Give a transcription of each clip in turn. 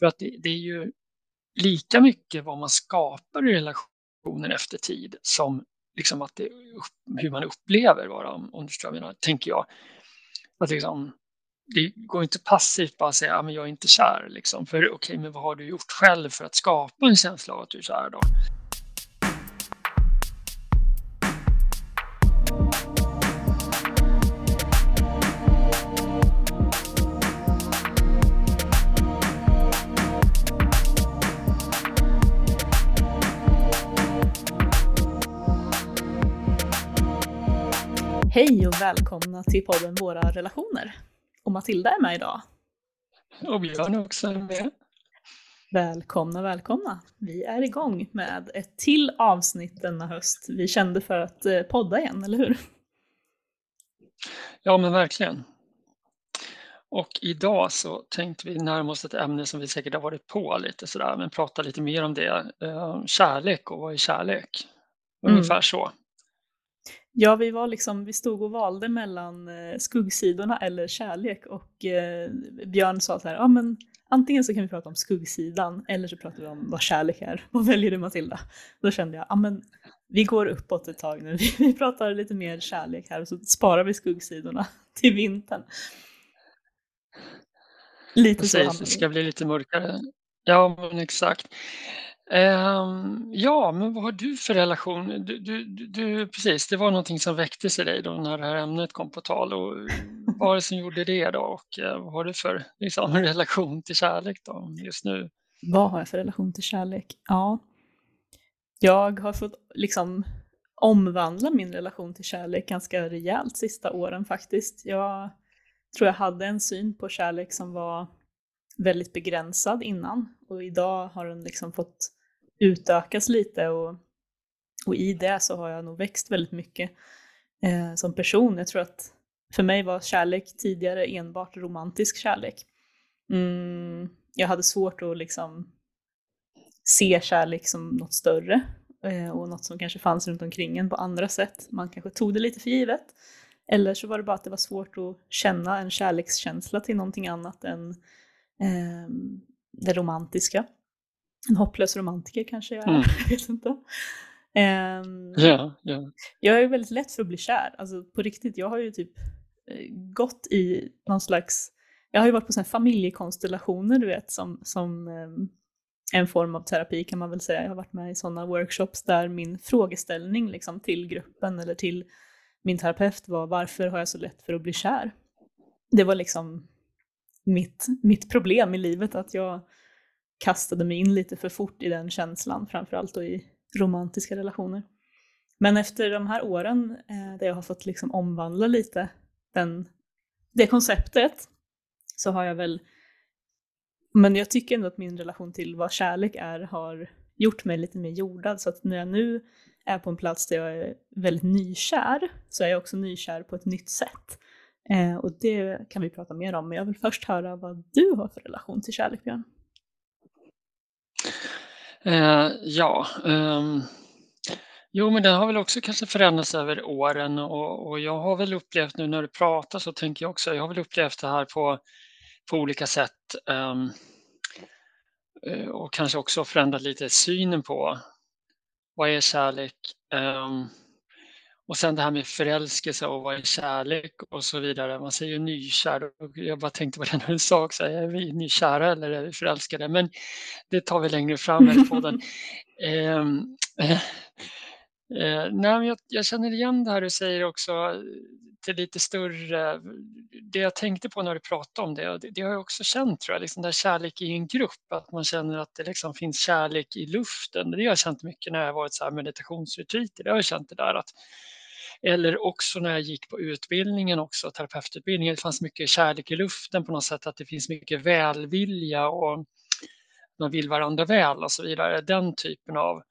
För att det, det är ju lika mycket vad man skapar i relationen efter tid som liksom att det, hur man upplever varandra, om du förstår vad tänker jag. Att liksom, det går inte passivt bara att säga att jag är inte kär. Liksom. För okej, okay, men vad har du gjort själv för att skapa en känsla av att du är kär då? Och välkomna till podden Våra relationer. Och Matilda är med idag. Och Björn också är med. Välkomna, välkomna. Vi är igång med ett till avsnitt denna höst. Vi kände för att eh, podda igen, eller hur? Ja, men verkligen. Och idag så tänkte vi närma oss ett ämne som vi säkert har varit på lite sådär, men prata lite mer om det. Eh, kärlek och vad är kärlek? Ungefär mm. så. Ja, vi var liksom, vi stod och valde mellan eh, skuggsidorna eller kärlek och eh, Björn sa så här, ja men antingen så kan vi prata om skuggsidan eller så pratar vi om vad kärlek är. Vad väljer du Matilda? Då kände jag, ja men vi går uppåt ett tag nu, vi, vi pratar lite mer kärlek här och så sparar vi skuggsidorna till vintern. Lite Precis, så det ska bli lite mörkare. Ja, men exakt. Um, ja, men vad har du för relation? Du, du, du, precis, det var någonting som väcktes i dig då när det här ämnet kom på tal. Och vad var det som gjorde det då? Och eh, vad har du för liksom, relation till kärlek då just nu? Vad har jag för relation till kärlek? Ja, jag har fått liksom omvandla min relation till kärlek ganska rejält sista åren faktiskt. Jag tror jag hade en syn på kärlek som var väldigt begränsad innan och idag har den liksom fått utökas lite och, och i det så har jag nog växt väldigt mycket eh, som person. Jag tror att för mig var kärlek tidigare enbart romantisk kärlek. Mm, jag hade svårt att liksom se kärlek som något större eh, och något som kanske fanns runt omkring en på andra sätt. Man kanske tog det lite för givet. Eller så var det bara att det var svårt att känna en kärlekskänsla till någonting annat än eh, det romantiska en hopplös romantiker kanske jag är, mm. jag vet inte. Um, ja, ja. Jag är väldigt lätt för att bli kär, alltså på riktigt. Jag har ju typ eh, gått i någon slags, jag har ju varit på sådana familjekonstellationer du vet som, som um, en form av terapi kan man väl säga. Jag har varit med i sådana workshops där min frågeställning liksom, till gruppen eller till min terapeut var varför har jag så lätt för att bli kär? Det var liksom mitt, mitt problem i livet att jag kastade mig in lite för fort i den känslan, framförallt då i romantiska relationer. Men efter de här åren eh, där jag har fått liksom omvandla lite den, det konceptet så har jag väl, men jag tycker ändå att min relation till vad kärlek är har gjort mig lite mer jordad så att när jag nu är på en plats där jag är väldigt nykär så är jag också nykär på ett nytt sätt. Eh, och det kan vi prata mer om, men jag vill först höra vad du har för relation till kärlek, Björn. Eh, ja, um, jo men den har väl också kanske förändrats över åren och, och, jag har väl upplevt nu när du pratar så tänker jag också, jag har väl upplevt det här på, på olika sätt um, och kanske också förändrat lite synen på vad är kärlek? Um, och sen det här med förälskelse och vad är kärlek och så vidare. Man säger ju nykär. Och jag bara tänkte på det när du sa också, är vi nykära eller är vi förälskade? Men det tar vi längre fram i podden. eh, eh, nej, jag, jag, känner igen det här du säger också till lite större, det jag tänkte på när du pratade om det, det, det har jag också känt tror jag, liksom där kärlek i en grupp, att man känner att det liksom finns kärlek i luften. Det har jag känt mycket när jag varit så här meditationsretreat, det har jag känt det där att eller också när jag gick på utbildningen också, terapeututbildningen, det fanns mycket kärlek i luften på något sätt, att det finns mycket välvilja och man vill varandra väl och så vidare. Den typen av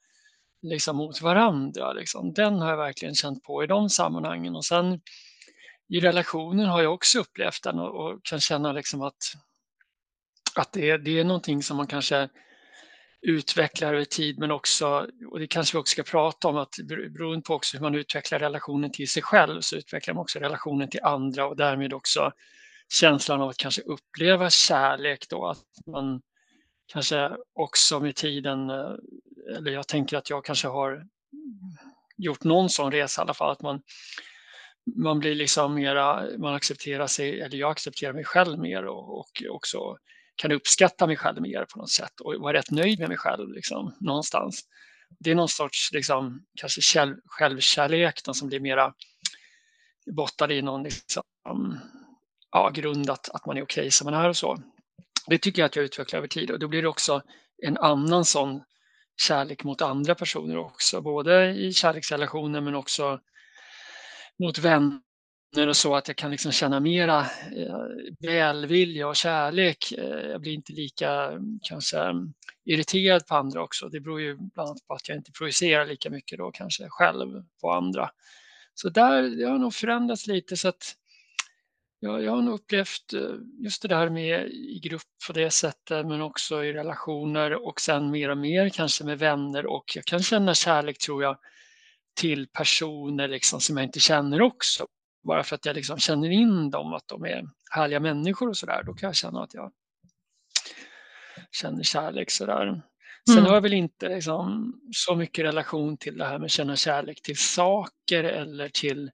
liksom mot varandra, liksom. den har jag verkligen känt på i de sammanhangen. Och sen i relationen har jag också upplevt den och, och kan känna liksom att, att det, det är någonting som man kanske utvecklar över tid men också, och det kanske vi också ska prata om, att beroende på också hur man utvecklar relationen till sig själv så utvecklar man också relationen till andra och därmed också känslan av att kanske uppleva kärlek då, att man kanske också med tiden, eh, eller jag tänker att jag kanske har gjort någon sån resa i alla fall, att man, man blir liksom mera, man accepterar sig, eller jag accepterar mig själv mer och, och också kan uppskatta mig själv mer på något sätt och vara rätt nöjd med mig själv liksom, någonstans. Det är någon sorts liksom, kanske själv, självkärlek som blir mera bottad i någon liksom, ja, grund att, att man är okej okay som man är och så. Det tycker jag att jag utvecklar över tid och då blir det också en annan sån kärlek mot andra personer också, både i kärleksrelationer men också mot vänner och så att jag kan liksom känna mera eh, välvilja och kärlek. Eh, jag blir inte lika kanske irriterad på andra också. Det beror ju bland annat på att jag inte projicerar lika mycket då kanske själv på andra. Så där, det har nog förändrats lite så att jag, jag har nog upplevt eh, just det där med i grupp på det sättet men också i relationer och sen mer och mer kanske med vänner och jag kan känna kärlek tror jag till personer liksom som jag inte känner också. Bara för att jag liksom känner in dem, att de är härliga människor och sådär. Då kan jag känna att jag känner kärlek sådär. Sen mm. har jag väl inte liksom så mycket relation till det här med att känna kärlek till saker eller till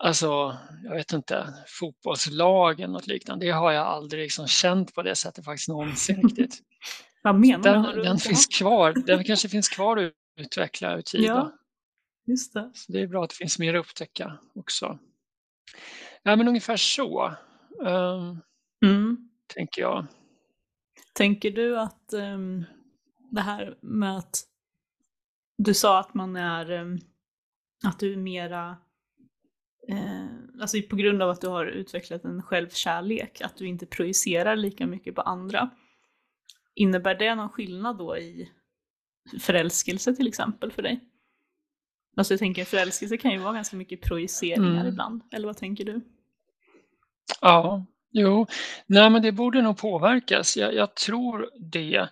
Alltså, jag vet inte, fotbollslag eller något liknande. Det har jag aldrig liksom känt på det sättet faktiskt någonsin riktigt. Vad menar den, du? Den finns kvar. Den kanske finns kvar att utveckla över tid. Ja, just det. Så det är bra att det finns mer att upptäcka också. Ja, men ungefär så. Um, mm. Tänker jag. Tänker du att um, det här med att du sa att man är, um, att du är mera eh, alltså på grund av att du har utvecklat en självkärlek, att du inte projicerar lika mycket på andra. Innebär det någon skillnad då i förälskelse till exempel för dig? Alltså jag tänker förälskelse kan ju vara ganska mycket projiceringar mm. ibland, eller vad tänker du? Ja, jo, nej men det borde nog påverkas. Jag, jag tror det.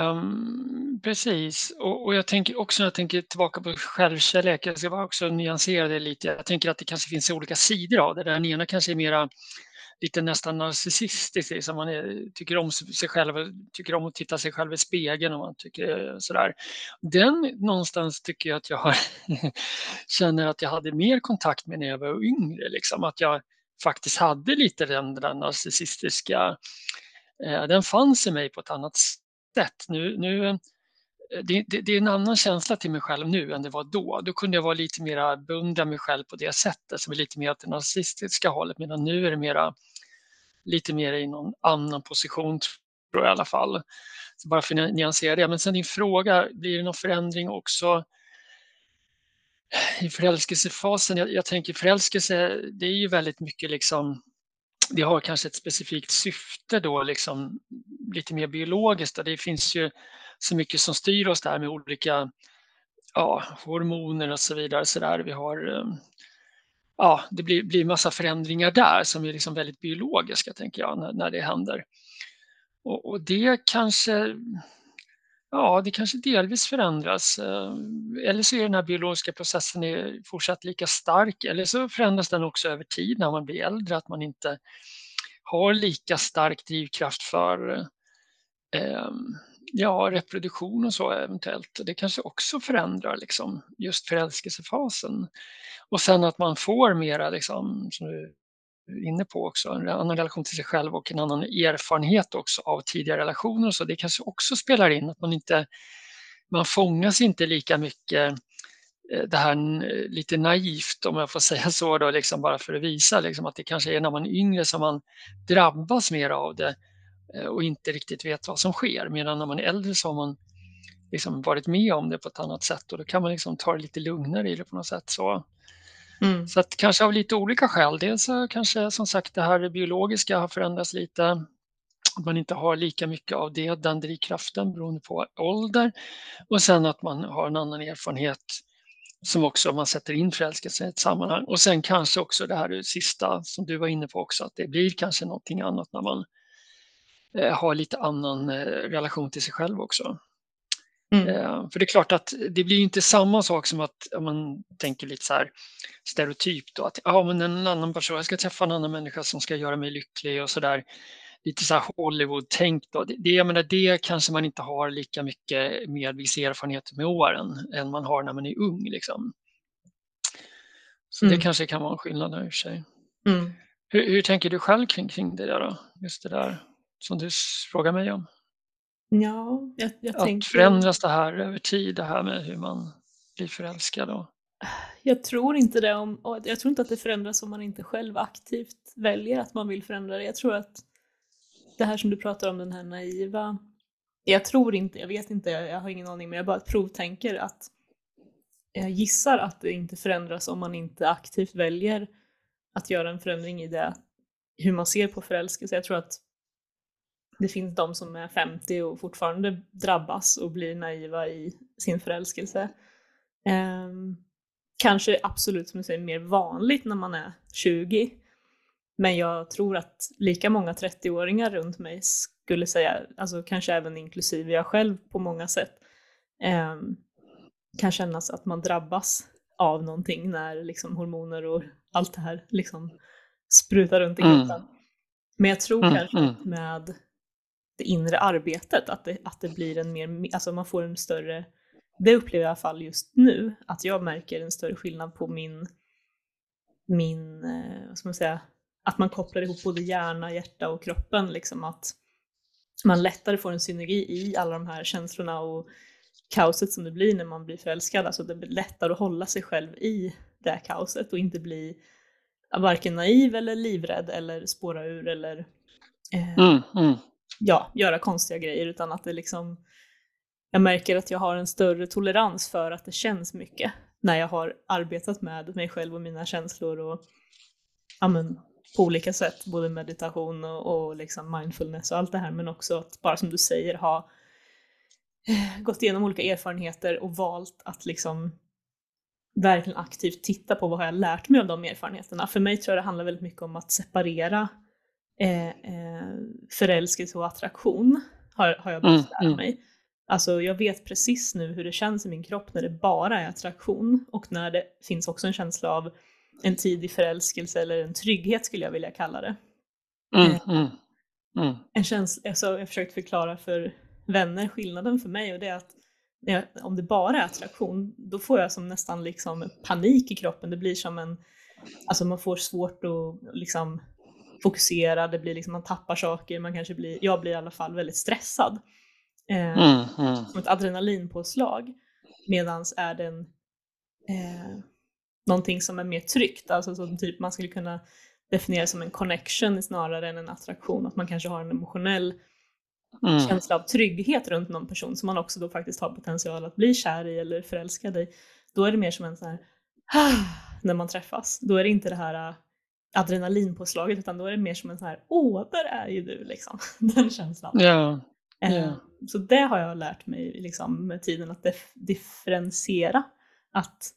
Um, precis, och, och, jag tänker också när jag tänker tillbaka på självkärlek, jag ska bara också nyansera det lite. Jag tänker att det kanske finns olika sidor av det. Den ena kanske är mera lite nästan narcissistisk, liksom man är, tycker om sig själv, tycker om att titta sig själv i spegeln och man tycker eh, sådär. Den någonstans tycker jag att jag har, känner att jag hade mer kontakt med när jag var yngre, liksom. att jag faktiskt hade lite den där narcissistiska, eh, den fanns i mig på ett annat sätt. Nu, nu, eh, det, det, det, är en annan känsla till mig själv nu än det var då. Då kunde jag vara lite mer beundra mig själv på det sättet, som är lite mer åt det narcissistiska hållet, medan nu är det mera, lite mer i någon annan position, tror jag i alla fall. Så bara för att nyansera det. Men sen din fråga, blir det någon förändring också i förälskelsefasen? Jag, jag tänker förälskelse, det är ju väldigt mycket liksom det har kanske ett specifikt syfte då, liksom lite mer biologiskt. Det finns ju så mycket som styr oss där med olika ja, hormoner och så vidare. Så där. Vi har, eh, ja, det blir, blir massa förändringar där som är liksom väldigt biologiska, tänker jag, när, när det händer. Och, och, det kanske Ja, det kanske delvis förändras. Eh, eller så är den här biologiska processen fortsatt lika stark eller så förändras den också över tid när man blir äldre, att man inte har lika stark drivkraft för eh, ja, reproduktion och så eventuellt. Det kanske också förändrar liksom, just förälskelsefasen. Och sen att man får mera, liksom, som du är inne på också, en annan relation till sig själv och en annan erfarenhet också av tidigare relationer och så. Det kanske också spelar in att man inte, man fångas inte lika mycket eh, det här lite naivt, om jag får säga så, då, liksom bara för att visa liksom, att det kanske är när man är yngre som man drabbas mer av det och inte riktigt vet vad som sker. Medan när man är äldre så har man liksom varit med om det på ett annat sätt och då kan man liksom ta det lite lugnare i det på något sätt. Så, mm. så att kanske av lite olika skäl. Dels kanske som sagt det här biologiska har förändrats lite. Att man inte har lika mycket av det, den drivkraften beroende på ålder. Och sen att man har en annan erfarenhet som också man sätter in förälskelse i ett sammanhang. Och sen kanske också det här det sista som du var inne på också, att det blir kanske någonting annat när man eh, har lite annan eh, relation till sig själv också. Mm. Eh, för det är klart att det blir inte samma sak som att om man tänker lite så här stereotypt då, att ja, men en annan person, jag ska träffa en annan människa som ska göra mig lycklig och så där. lite så här Hollywood-tänk då. Det, jag menar, det kanske man inte har lika mycket med viss erfarenhet med åren än man har när man är ung. Liksom. Så mm. det kanske kan vara en skillnad i och för sig. Mm. Hur, hur, tänker du själv kring, kring det där då? Just det där som du frågar mig om. Ja, jag, jag att tänker... förändras det här över tid, det här med hur man blir förälskad? Och... Jag tror inte det. Om, jag tror inte att det förändras om man inte själv aktivt väljer att man vill förändra det. Jag tror att det här som du pratar om, den här naiva... Jag tror inte, jag vet inte, jag har ingen aning, men jag bara provtänker att jag gissar att det inte förändras om man inte aktivt väljer att göra en förändring i det, hur man ser på förälskelse. Jag tror att det finns de som är 50 och fortfarande drabbas och blir naiva i sin förälskelse. Um, kanske absolut som du säger mer vanligt när man är 20. Men jag tror att lika många 30-åringar runt mig skulle säga, alltså kanske även inklusive jag själv på många sätt, um, kan kännas att man drabbas av någonting när liksom hormoner och allt det här liksom sprutar runt i kroppen. Mm. Men jag tror mm, kanske mm. med det inre arbetet, att det, att det blir en mer, alltså man får en större, det upplever jag i alla fall just nu, att jag märker en större skillnad på min, min, eh, vad ska man säga, att man kopplar ihop både hjärna, hjärta och kroppen, liksom att man lättare får en synergi i alla de här känslorna och kaoset som det blir när man blir förälskad. Alltså det blir lättare att hålla sig själv i det här kaoset och inte bli varken naiv eller livrädd eller spåra ur eller eh, mm, mm. Ja, göra konstiga grejer utan att det liksom jag märker att jag har en större tolerans för att det känns mycket när jag har arbetat med mig själv och mina känslor och ja, men, på olika sätt, både meditation och, och liksom mindfulness och allt det här, men också att bara som du säger ha eh, gått igenom olika erfarenheter och valt att liksom verkligen aktivt titta på vad har jag lärt mig av de erfarenheterna. För mig tror jag det handlar väldigt mycket om att separera eh, eh, förälskelse och attraktion, har, har jag börjat mm, lära mig. Mm. Alltså jag vet precis nu hur det känns i min kropp när det bara är attraktion och när det finns också en känsla av en tidig förälskelse eller en trygghet skulle jag vilja kalla det. Mm, eh, mm, mm. en känsla, alltså jag har försökt förklara för vänner skillnaden för mig och det är att jag, om det bara är attraktion, då får jag som nästan liksom panik i kroppen. Det blir som en, alltså man får svårt att liksom fokusera, det blir liksom, man tappar saker, man kanske blir, jag blir i alla fall väldigt stressad. Eh, mm, mm. Som ett adrenalinpåslag. Medans är den eh, någonting som är mer tryggt, alltså som typ man skulle kunna definiera som en connection snarare än en attraktion, att man kanske har en emotionell mm. känsla av trygghet runt någon person som man också då faktiskt har potential att bli kär i eller förälskad i, då är det mer som en sån här när man träffas. Då är det inte det här adrenalinpåslaget utan då är det mer som en sån här åh, där är ju du liksom. Den känslan. Yeah. Yeah. Så det har jag lärt mig liksom, med tiden att differentiera. Att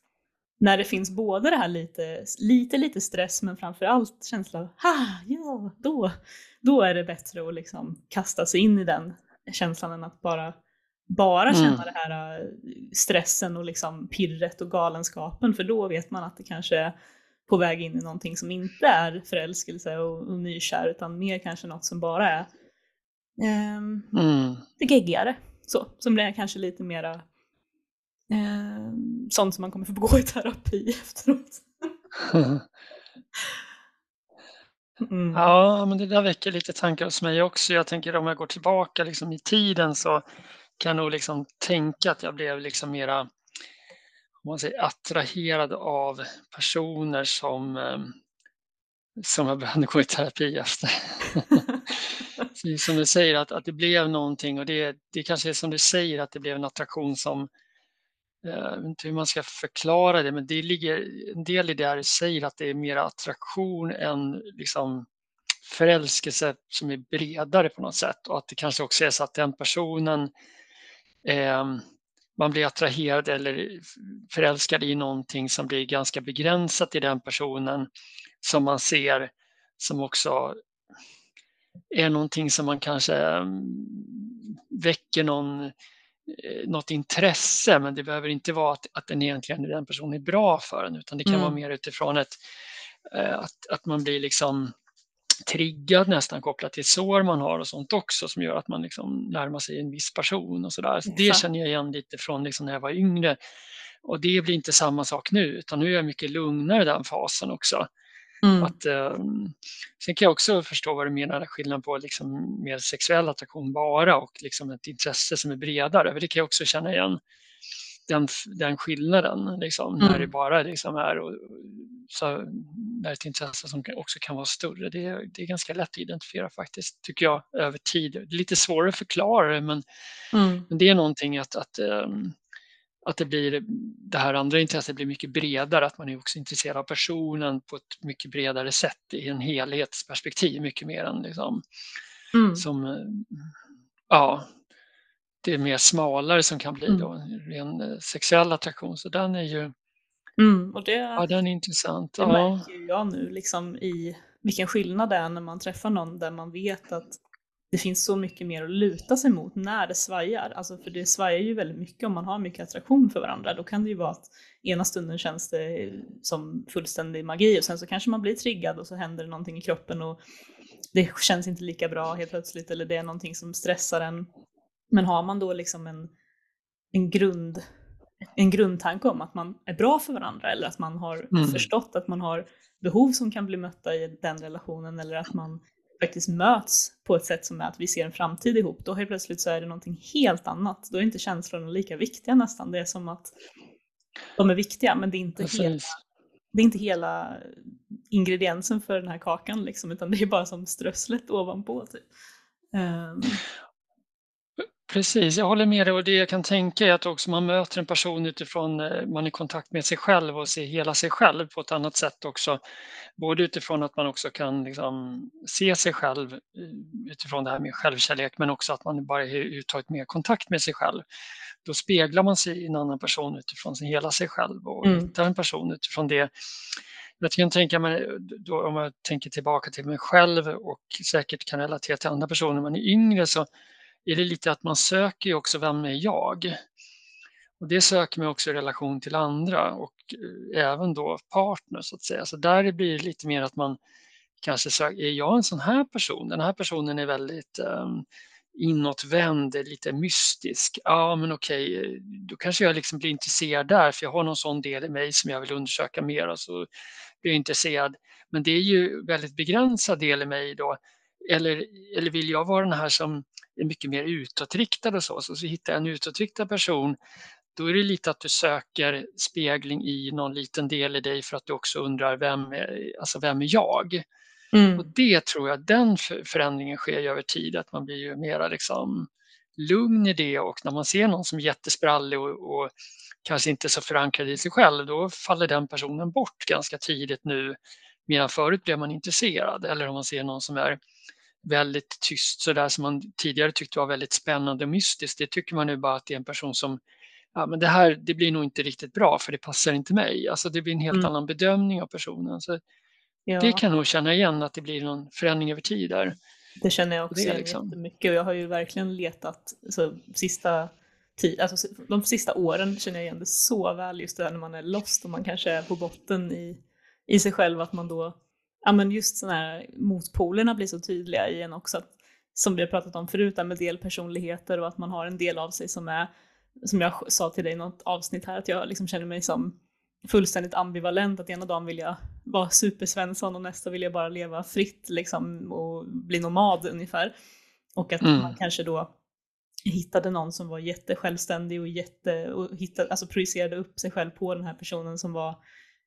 när det finns både det här lite, lite, lite stress men framförallt känslan av ha, ja, då, då är det bättre att liksom kasta sig in i den känslan än att bara, bara mm. känna mm. det här äh, stressen och liksom pirret och galenskapen för då vet man att det kanske är på väg in i någonting som inte är förälskelse och, och nykär utan mer kanske något som bara är um, mm. det geggigare. Så, som blir kanske lite mera eh, sånt som man kommer få gå i terapi efteråt. Mm. Ja, men det där väcker lite tankar hos mig också. Jag tänker om jag går tillbaka liksom i tiden så kan jag nog liksom tänka att jag blev liksom mera om man säger, attraherad av personer som, ehm, som jag behövde gå i terapi efter. som du säger, att, att det blev någonting och det, det kanske är som du säger att det blev en attraktion som jag vet inte hur man ska förklara det, men det ligger en del i det du säger att det är mer attraktion än liksom förälskelse som är bredare på något sätt och att det kanske också är så att den personen eh, man blir attraherad eller förälskad i någonting som blir ganska begränsat i den personen som man ser som också är någonting som man kanske ehm, väcker någon Eh, något intresse men det behöver inte vara att, att den egentligen den personen är bra för en utan det kan mm. vara mer utifrån ett, eh, att, att man blir liksom triggad nästan kopplat till sår man har och sånt också som gör att man liksom närmar sig en viss person och sådär. Så det känner jag igen lite från liksom när jag var yngre. Och det blir inte samma sak nu utan nu är jag mycket lugnare i den fasen också. Mm. Att, eh, sen kan jag också förstå vad du menar, skillnaden på liksom mer sexuell attraktion bara och liksom ett intresse som är bredare. För det kan jag också känna igen den, den skillnaden, liksom, mm. när det bara liksom är och, så, när ett intresse som också kan vara större. Det, det är ganska lätt att identifiera faktiskt, tycker jag, över tid. Det är lite svårare att förklara det, men, mm. men det är någonting att, att, um, att det blir det här andra intresset blir mycket bredare, att man är också intresserad av personen på ett mycket bredare sätt i en helhetsperspektiv, mycket mer än liksom, mm. som, ja, det är mer smalare som kan bli mm. då ren eh, sexuell attraktion. Så den är ju mm, och det, ja, den är intressant. Det ja. märker jag nu liksom i vilken skillnad det är när man träffar någon där man vet att det finns så mycket mer att luta sig mot när det svajar. Alltså för det svajar ju väldigt mycket om man har mycket attraktion för varandra. Då kan det ju vara att ena stunden känns det som fullständig magi och sen så kanske man blir triggad och så händer det någonting i kroppen och det känns inte lika bra helt plötsligt eller det är någonting som stressar en men har man då liksom en, en, grund, en grundtanke om att man är bra för varandra eller att man har mm. förstått att man har behov som kan bli mötta i den relationen eller att man faktiskt möts på ett sätt som är att vi ser en framtid ihop, då helt plötsligt så är det någonting helt annat. Då är inte känslorna lika viktiga nästan. Det är som att de är viktiga, men det är inte, hela, det är inte hela ingrediensen för den här kakan, liksom, utan det är bara som strösslet ovanpå. Typ. Um, Precis, jag håller med dig och det jag kan tänka är att också man möter en person utifrån, eh, man är i kontakt med sig själv och ser hela sig själv på ett annat sätt också. Både utifrån att man också kan liksom se sig själv eh, utifrån det här med självkärlek men också att man bara uttaget mer kontakt med sig själv. Då speglar man sig i en annan person utifrån sin, hela sig själv och mm. hittar en person utifrån det. Jag kan tänka mig, då, om jag tänker tillbaka till mig själv och säkert kan relatera till andra personer, man är yngre så är det lite att man söker ju också vem är jag? Och det söker man också i relation till andra och eh, även då partner så att säga. Så där blir det lite mer att man kanske söker, är jag en sån här person? Den här personen är väldigt um, inåtvänd, lite mystisk. Ja, men okej, eh, då kanske jag liksom blir intresserad där, för jag har någon sån del i mig som jag vill undersöka mer och så blir jag intresserad. Men det är ju väldigt begränsad del i mig då. Eller, eller vill jag vara den här som är mycket mer utåtriktad och så, så, så hittar jag en utåtriktad person, då är det lite att du söker spegling i någon liten del i dig för att du också undrar vem är, alltså vem är jag? Mm. Och det tror jag, den förändringen sker över tid, att man blir ju mera liksom lugn i det och när man ser någon som är jättesprallig och, och kanske inte så förankrad i sig själv, då faller den personen bort ganska tidigt nu. Medan förut blev man intresserad. Eller om man ser någon som är väldigt tyst sådär som man tidigare tyckte var väldigt spännande och mystiskt. Det tycker man nu bara att det är en person som ja, men det här det blir nog inte riktigt bra för det passar inte mig. Alltså det blir en helt mm. annan bedömning av personen. Så ja. Det kan jag nog känna igen att det blir någon förändring över tid där. Det känner jag också igen liksom... jättemycket och jag har ju verkligen letat alltså, sista tid, alltså, de sista åren känner jag igen det så väl just det där när man är lost och man kanske är på botten i, i sig själv att man då ja, men just sådana här motpolerna blir så tydliga i en också. Som vi har pratat om förut, med delpersonligheter och att man har en del av sig som är, som jag sa till dig i något avsnitt här, att jag liksom känner mig som fullständigt ambivalent, att ena dagen vill jag vara supersvensson och nästa vill jag bara leva fritt liksom, och bli nomad ungefär. Och att mm. man kanske då hittade någon som var jättesjälvständig och, jätte, och hittade, alltså projicerade upp sig själv på den här personen som var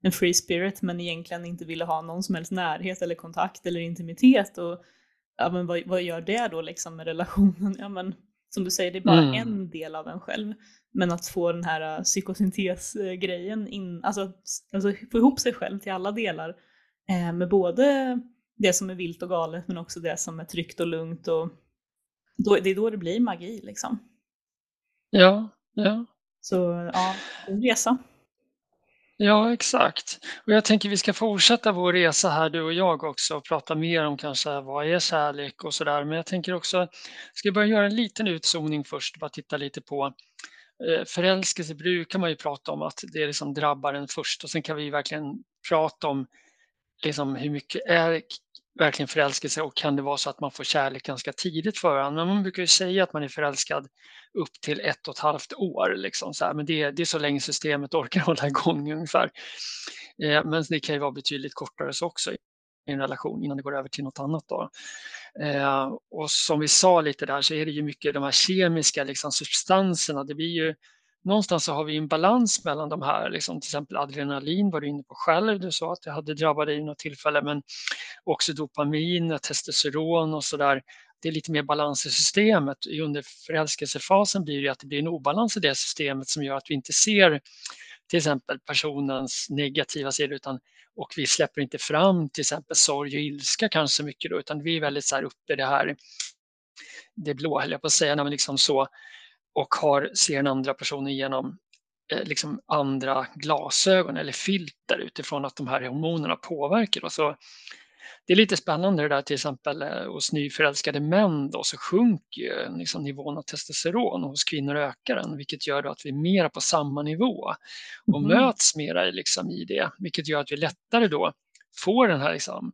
en free spirit men egentligen inte ville ha någon som helst närhet eller kontakt eller intimitet. Och, ja, men vad, vad gör det då liksom med relationen? Ja, men, som du säger, det är bara mm. en del av en själv. Men att få den här uh, psykosyntes-grejen, in, alltså, alltså få ihop sig själv till alla delar eh, med både det som är vilt och galet men också det som är tryggt och lugnt. Och då, det är då det blir magi liksom. Ja, ja. Så ja, en resa. Ja, exakt. Och jag tänker vi ska fortsätta vår resa här du och jag också och prata mer om kanske vad är kärlek och sådär. Men jag tänker också, ska vi börja göra en liten utzoning först, bara titta lite på eh, förälskelse brukar man ju prata om att det liksom drabbar en först och sen kan vi verkligen prata om liksom hur mycket är verkligen förälskelse och kan det vara så att man får kärlek ganska tidigt för varandra? Man brukar ju säga att man är förälskad upp till ett och ett halvt år. Liksom, så här. Men det, det är så länge systemet orkar hålla igång ungefär. Eh, men det kan ju vara betydligt kortare så också i en relation innan det går över till något annat. Då. Eh, och som vi sa lite där så är det ju mycket de här kemiska liksom, substanserna. Det blir ju någonstans så har vi en balans mellan de här, liksom till exempel adrenalin var du inne på själv, du sa att det hade drabbat dig i något tillfälle, men också dopamin, testosteron och sådär. Det är lite mer balans i systemet. Under förälskelsefasen blir det att det blir en obalans i det systemet som gör att vi inte ser till exempel personens negativa sidor utan och vi släpper inte fram till exempel sorg och ilska kanske mycket då, utan vi är väldigt så här uppe i det här det blå, höll jag på att säga, men liksom så och har, ser den andra personen genom eh, liksom andra glasögon eller filter utifrån att de här hormonerna påverkar. Och så, det är lite spännande det där till exempel eh, hos nyförälskade män då, så sjunker liksom nivån av testosteron och hos kvinnor ökar den vilket gör att vi är mera på samma nivå och mm. möts mera liksom i det vilket gör att vi lättare då får den här liksom,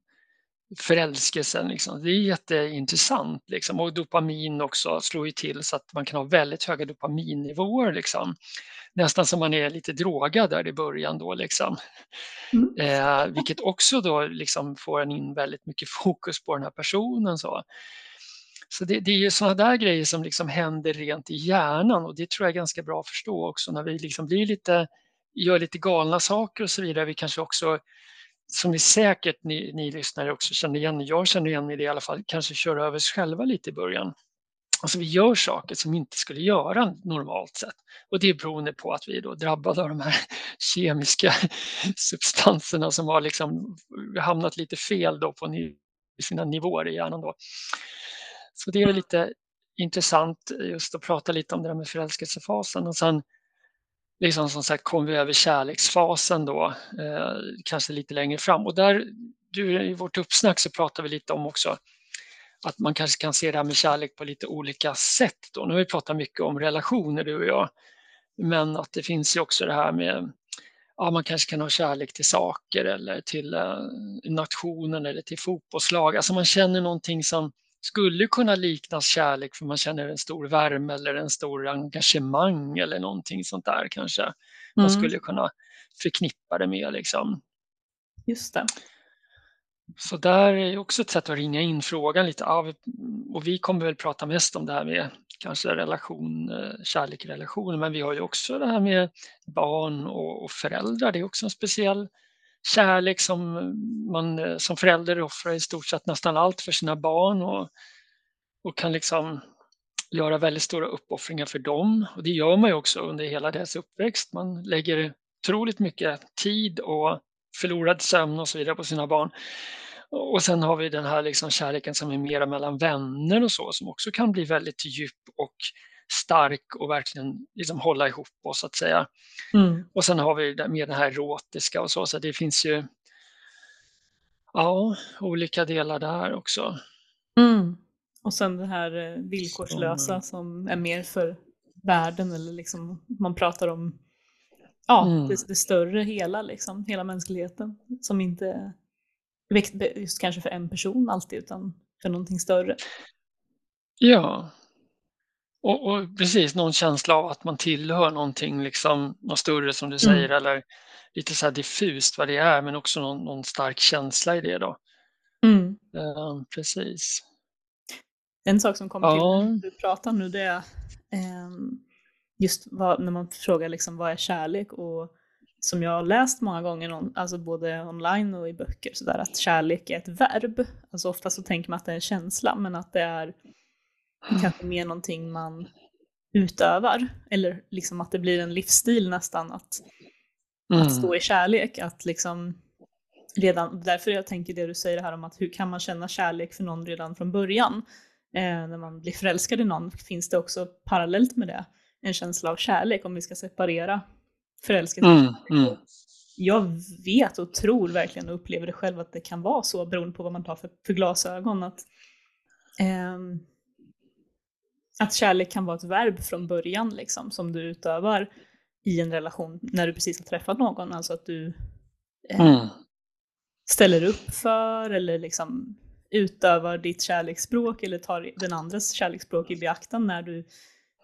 förälskelsen. Liksom. Det är jätteintressant. Liksom. Och dopamin också slår ju till så att man kan ha väldigt höga dopaminnivåer. Liksom. Nästan som man är lite drogad där i början då. Liksom. Mm. Eh, vilket också då liksom får en in väldigt mycket fokus på den här personen. Så, så det, det är ju sådana där grejer som liksom händer rent i hjärnan och det tror jag är ganska bra att förstå också när vi liksom blir lite, gör lite galna saker och så vidare. Vi kanske också som vi säkert ni, ni lyssnare också känner igen, jag känner igen i det i alla fall, kanske kör över oss själva lite i början. Alltså vi gör saker som vi inte skulle göra normalt sett. Och det är beroende på att vi är då drabbade av de här kemiska substanserna som har liksom hamnat lite fel då på sina nivåer i hjärnan. Då. Så det är lite intressant just att prata lite om det där med förälskelsefasen. Och sen liksom som sagt kom vi över kärleksfasen då, eh, kanske lite längre fram. Och där, du, i vårt uppsnack så pratar vi lite om också att man kanske kan se det här med kärlek på lite olika sätt. Då. Nu har vi pratat mycket om relationer du och jag, men att det finns ju också det här med ja, man kanske kan ha kärlek till saker eller till eh, nationen eller till fotbollslag. Alltså man känner någonting som skulle kunna liknas kärlek för man känner en stor värme eller en stor engagemang eller någonting sånt där kanske. Man mm. skulle kunna förknippa det med liksom. Just det. Så där är också ett sätt att ringa in frågan lite. och vi kommer väl prata mest om det här med kanske relation, eh, kärlek i relationer, men vi har ju också det här med barn och föräldrar. Det är också en speciell kärlek som man eh, som förälder offrar i stort sett nästan allt för sina barn och, och kan liksom göra väldigt stora uppoffringar för dem. Och det gör man ju också under hela deras uppväxt. Man lägger otroligt mycket tid och förlorad sömn och så vidare på sina barn. Och sen har vi den här liksom kärleken som är mera mellan vänner och så som också kan bli väldigt djup och stark och verkligen liksom hålla ihop oss så att säga. Mm. Och sen har vi med det här erotiska och så, så det finns ju ja, olika delar där också. Mm. Och sen det här eh, villkorslösa som är mer för världen eller liksom man pratar om ja, mm. det, det, större hela liksom, hela mänskligheten som inte är just kanske för en person alltid utan för någonting större. Ja, och, och, precis, någon känsla av att man tillhör någonting, liksom, något större som du säger, mm. eller lite så här diffust vad det är, men också någon, någon stark känsla i det då. Mm. Uh, precis. En sak som kommer ja. till när du pratar nu, det är um, just vad, när man frågar liksom, vad är kärlek? Och som jag har läst många gånger, alltså både online och i böcker, så där, att kärlek är ett verb. Alltså ofta så tänker man att det är en känsla, men att det är kanske mer någonting man utövar. Eller liksom att det blir en livsstil nästan att, mm. att stå i kärlek. Att liksom redan, därför jag tänker det du säger här om att hur kan man känna kärlek för någon redan från början? Eh, när man blir förälskad i någon finns det också parallellt med det en känsla av kärlek om vi ska separera förälskelse mm, mm. Jag vet och tror verkligen och upplever det själv att det kan vara så beroende på vad man tar för, för glasögon. Att, eh, att kärlek kan vara ett verb från början liksom, som du utövar i en relation när du precis har träffat någon. Alltså att du eh, mm. ställer upp för eller liksom utövar ditt kärleksspråk eller tar den andres kärleksspråk i beaktan när du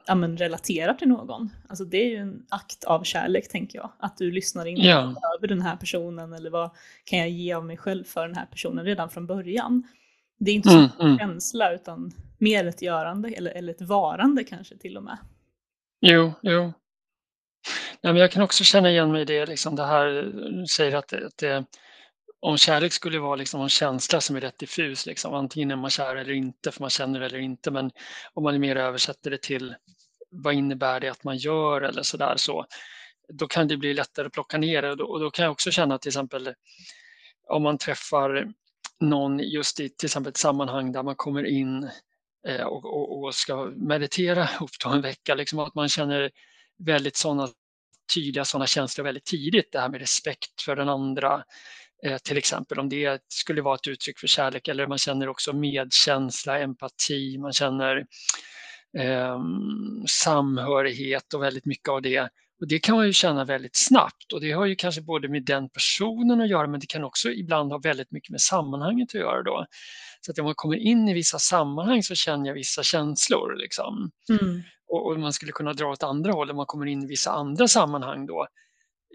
ja, men, relaterar till någon. Alltså det är ju en akt av kärlek tänker jag. Att du lyssnar in Ja. över den här personen eller vad kan jag ge av mig själv för den här personen redan från början. Det är inte så Mm, mycket mm. känsla utan mer ett görande eller, eller ett varande kanske till och med. Jo, jo. Nej, men jag kan också känna igen mig i det, liksom det här du säger att att det om kärlek skulle vara liksom en känsla som är rätt diffus, liksom, antingen är man kär eller inte, för man känner det eller inte, men om man mer översätter det till vad innebär det att man gör eller sådär så, då kan det bli lättare att plocka ner det och då, och då kan jag också känna till exempel om man träffar någon just i till exempel ett sammanhang där man kommer in eh, och, och, och ska meditera ihop till en vecka, liksom att man känner väldigt sådana tydliga sådana känslor väldigt tidigt, det här med respekt för den andra, eh, till exempel om det skulle vara ett uttryck för kärlek eller man känner också medkänsla, empati, man känner eh, samhörighet och väldigt mycket av det. Och det kan man ju känna väldigt snabbt och det har ju kanske både med den personen att göra men det kan också ibland ha väldigt mycket med sammanhanget att göra då. Så att om man kommer in i vissa sammanhang så känner jag vissa känslor. Liksom. Mm. Och, och man skulle kunna dra åt andra håll, om man kommer in i vissa andra sammanhang då,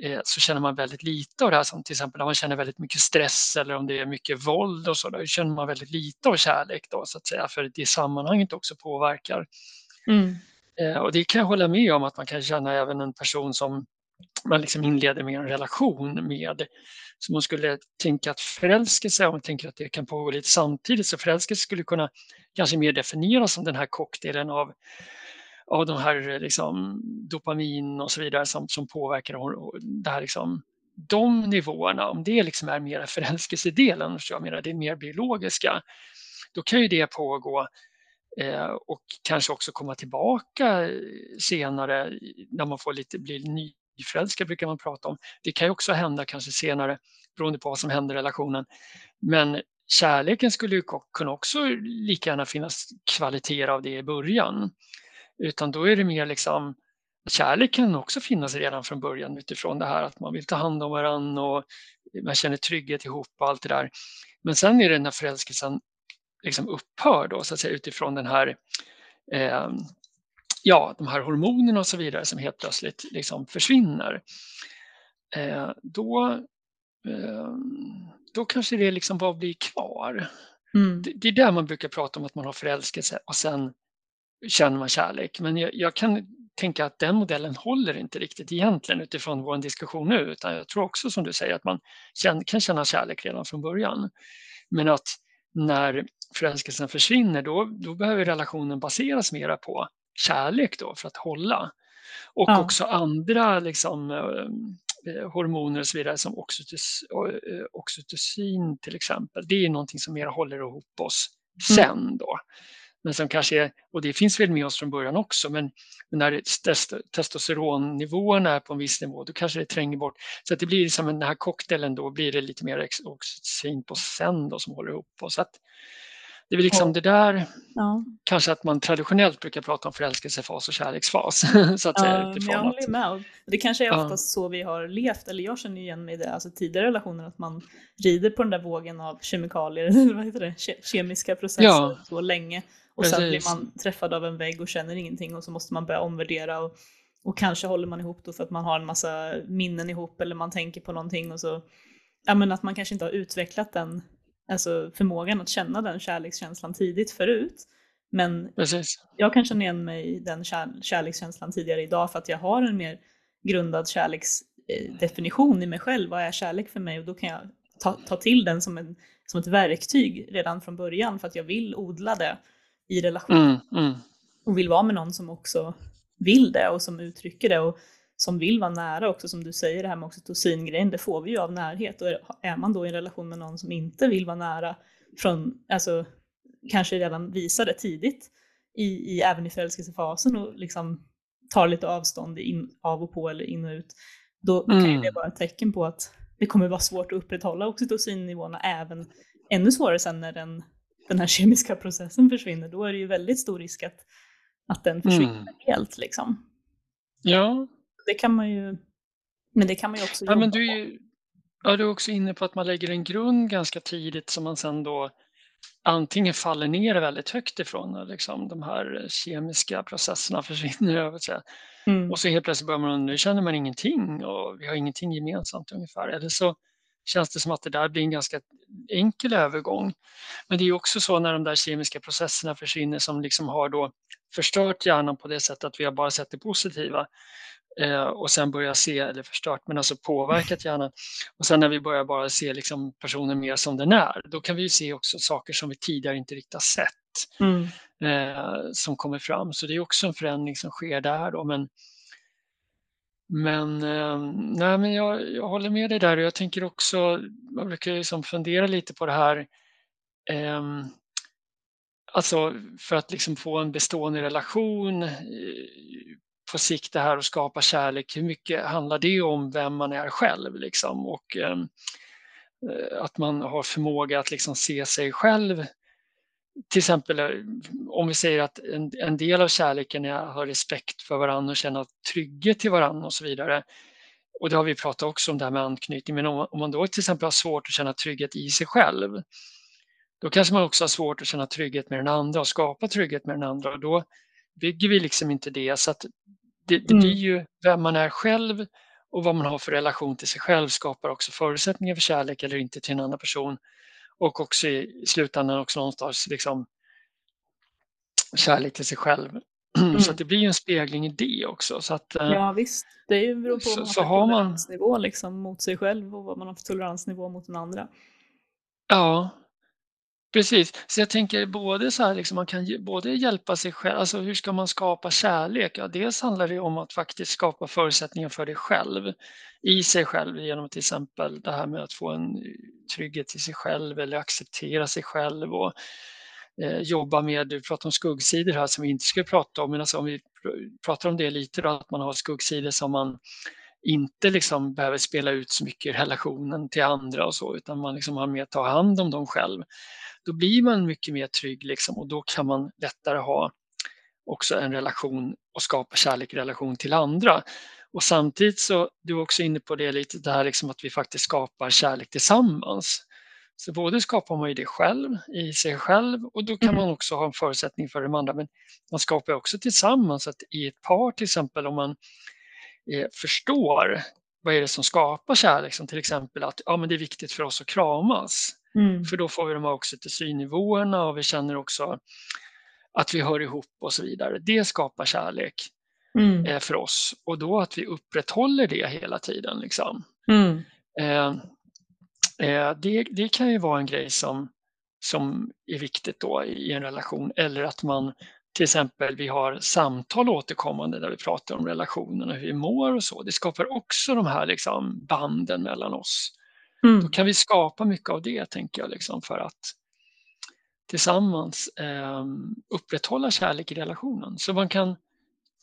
eh, så känner man väldigt lite av det här, som till exempel när man känner väldigt mycket stress eller om det är mycket våld och så, då känner man väldigt lite av kärlek då så att säga, för det sammanhanget också påverkar. Mm. Eh, och det kan jag hålla med om att man kan känna även en person som man liksom inleder med en relation med. Så man skulle tänka att förälskelse, om man tänker att det kan pågå lite samtidigt, så förälskelse skulle kunna kanske mer definieras som den här cocktailen av, av de här eh, liksom, dopamin och så vidare som, som påverkar det här liksom, de nivåerna, om det liksom är mer förälskelsedelen, så jag menar det är mer biologiska, då kan ju det pågå Eh, och kanske också komma tillbaka eh, senare när man får lite, blir nyförälskad brukar man prata om. Det kan ju också hända kanske senare beroende på vad som händer i relationen. Men kärleken skulle ju kunna också lika gärna finnas kvaliteter av det i början. Utan då är det mer liksom Kärlek kan också finnas redan från början utifrån det här att man vill ta hand om varandra och man känner trygghet ihop och allt det där. Men sen är det när förälskelsen liksom upphör då så att säga utifrån den här eh, ja, de här hormonerna och så vidare som helt plötsligt liksom försvinner. Eh, då, eh, då kanske det liksom bara blir kvar. Mm. Det, det är där man brukar prata om att man har förälskelse och sen känner man kärlek. Men jag, jag kan tänka att den modellen håller inte riktigt egentligen utifrån vår diskussion nu, utan jag tror också som du säger att man kan känna kärlek redan från början. Men att när förälskelsen försvinner, då, då behöver relationen baseras mera på kärlek då för att hålla. Och Ja. också andra liksom, eh, hormoner och så vidare som eh, oxytocin till exempel. Det är någonting som mer håller ihop oss sen då. Men som kanske är, och det finns väl med oss från början också, men när test- testosteronnivåerna är på en viss nivå, då kanske det tränger bort. Så att det blir som den här cocktailen då blir det lite mer oxytocin på sen då som håller ihop oss. Så att det är liksom Ja. det där, Ja. kanske att man traditionellt brukar prata om förälskelsefas och kärleksfas. så att säga, Ja, jag håller med. Det kanske är Ja. oftast så vi har levt, eller jag känner igen mig i det, alltså tidigare relationer, att man rider på den där vågen av kemikalier, eller vad heter det, Ke- kemiska processer Ja. så länge. Och sen blir Precis. man träffad av en vägg och känner ingenting och så måste man börja omvärdera och, och kanske håller man ihop då för att man har en massa minnen ihop eller man tänker på någonting och så, ja men att man kanske inte har utvecklat den, alltså förmågan att känna den kärlekskänslan tidigt förut. Men precis. jag kan känna igen mig i den kär, kärlekskänslan tidigare idag för att jag har en mer grundad kärleksdefinition i mig själv. Vad är kärlek för mig? Och då kan jag ta, ta till den som, en, som ett verktyg redan från början för att jag vill odla det i relation Mm, mm, och vill vara med någon som också vill det och som uttrycker det och som vill vara nära också som du säger det här med oxytocin-grejen, det får vi ju av närhet och är- man då i en relation med någon som inte vill vara nära från, alltså kanske redan visar det tidigt i, i även i förälskelsefasen och liksom tar lite avstånd in, av och på eller in och ut, då kan ju Mm. det vara ett tecken på att det kommer vara svårt att upprätthålla oxytocinnivåerna även ännu svårare sen när den, den här kemiska processen försvinner. Då är det ju väldigt stor risk att, att den försvinner Mm. helt. Liksom. Ja, Det kan man ju, men det kan man ju också Ja, men du är ju ja, du är också inne på att man lägger en grund ganska tidigt som man sen då antingen faller ner väldigt högt ifrån, liksom, de här kemiska processerna försvinner. Jag säga. Mm. Och så helt plötsligt börjar man, nu känner man ingenting och vi har ingenting gemensamt ungefär. Eller så känns det som att det där blir en ganska enkel övergång. Men det är också så när de där kemiska processerna försvinner som liksom har då förstört hjärnan på det sättet att vi har bara sett det positiva eh, och sen börjar se, eller förstört, men alltså påverkat hjärnan. Och sen när vi börjar bara se liksom personen mer som den är, då kan vi se också saker som vi tidigare inte riktigt har sett mm. eh, som kommer fram. Så det är också en förändring som sker där. Då, men men, eh, nej, men jag, jag håller med dig där och jag tänker också, man brukar liksom fundera lite på det här eh, Alltså för att liksom få en bestående relation eh, på sikt det här att skapa kärlek, hur mycket handlar det om vem man är själv liksom? Och ehm, eh, att man har förmåga att liksom se sig själv? Till exempel eh, om vi säger att en, en del av kärleken är att ha respekt för varandra och känna trygghet till varandra och så vidare. Och det har vi pratat också om det här med anknytning, men om, om man då till exempel har svårt att känna trygghet i sig själv, då kanske man också har svårt att känna trygghet med den andra och skapa trygghet med den andra. Och då bygger vi liksom inte det. Så att det, det mm. blir ju vem man är själv och vad man har för relation till sig själv skapar också förutsättningar för kärlek eller inte till en annan person och också i slutändan också någonstans liksom kärlek till sig själv. Mm. Så det blir en spegling i det också. Så att, eh, ja visst, det beror på vad man har för toleransnivå man... liksom, mot sig själv och vad man har för toleransnivå mot den andra. Ja, Precis, så jag tänker både så här, liksom man kan både hjälpa sig själv, alltså hur ska man skapa kärlek? Ja, dels handlar det om att faktiskt skapa förutsättningar för dig själv, i sig själv genom till exempel det här med att få en trygghet i sig själv eller acceptera sig själv och eh, jobba med, du pratar om skuggsidor här som vi inte skulle prata om, men alltså om vi pratar om det lite då, att man har skuggsidor som man inte liksom behöver spela ut så mycket i relationen till andra och så, utan man liksom har med att ta hand om dem själv då blir man mycket mer trygg liksom, och då kan man lättare ha också en relation och skapa kärlek i relation till andra. Och samtidigt så, du är också inne på det lite, det här liksom att vi faktiskt skapar kärlek tillsammans. Så både skapar man ju det själv, i sig själv och då kan mm. man också ha en förutsättning för de andra. Men man skapar också tillsammans, att i ett par till exempel om man eh, förstår vad är det som skapar kärlek, som till exempel att ja, men det är viktigt för oss att kramas. Mm. För då får vi de här oxytocinnivåerna och vi känner också att vi hör ihop och så vidare. Det skapar kärlek mm. eh, för oss och då att vi upprätthåller det hela tiden. Liksom. Mm. Eh, eh, det, det kan ju vara en grej som, som är viktigt då i en relation eller att man till exempel vi har samtal återkommande där vi pratar om relationen och hur vi mår och så. Det skapar också de här liksom banden mellan oss. Mm. Då kan vi skapa mycket av det, tänker jag, liksom, för att tillsammans eh, upprätthålla kärlek i relationen. Så man kan,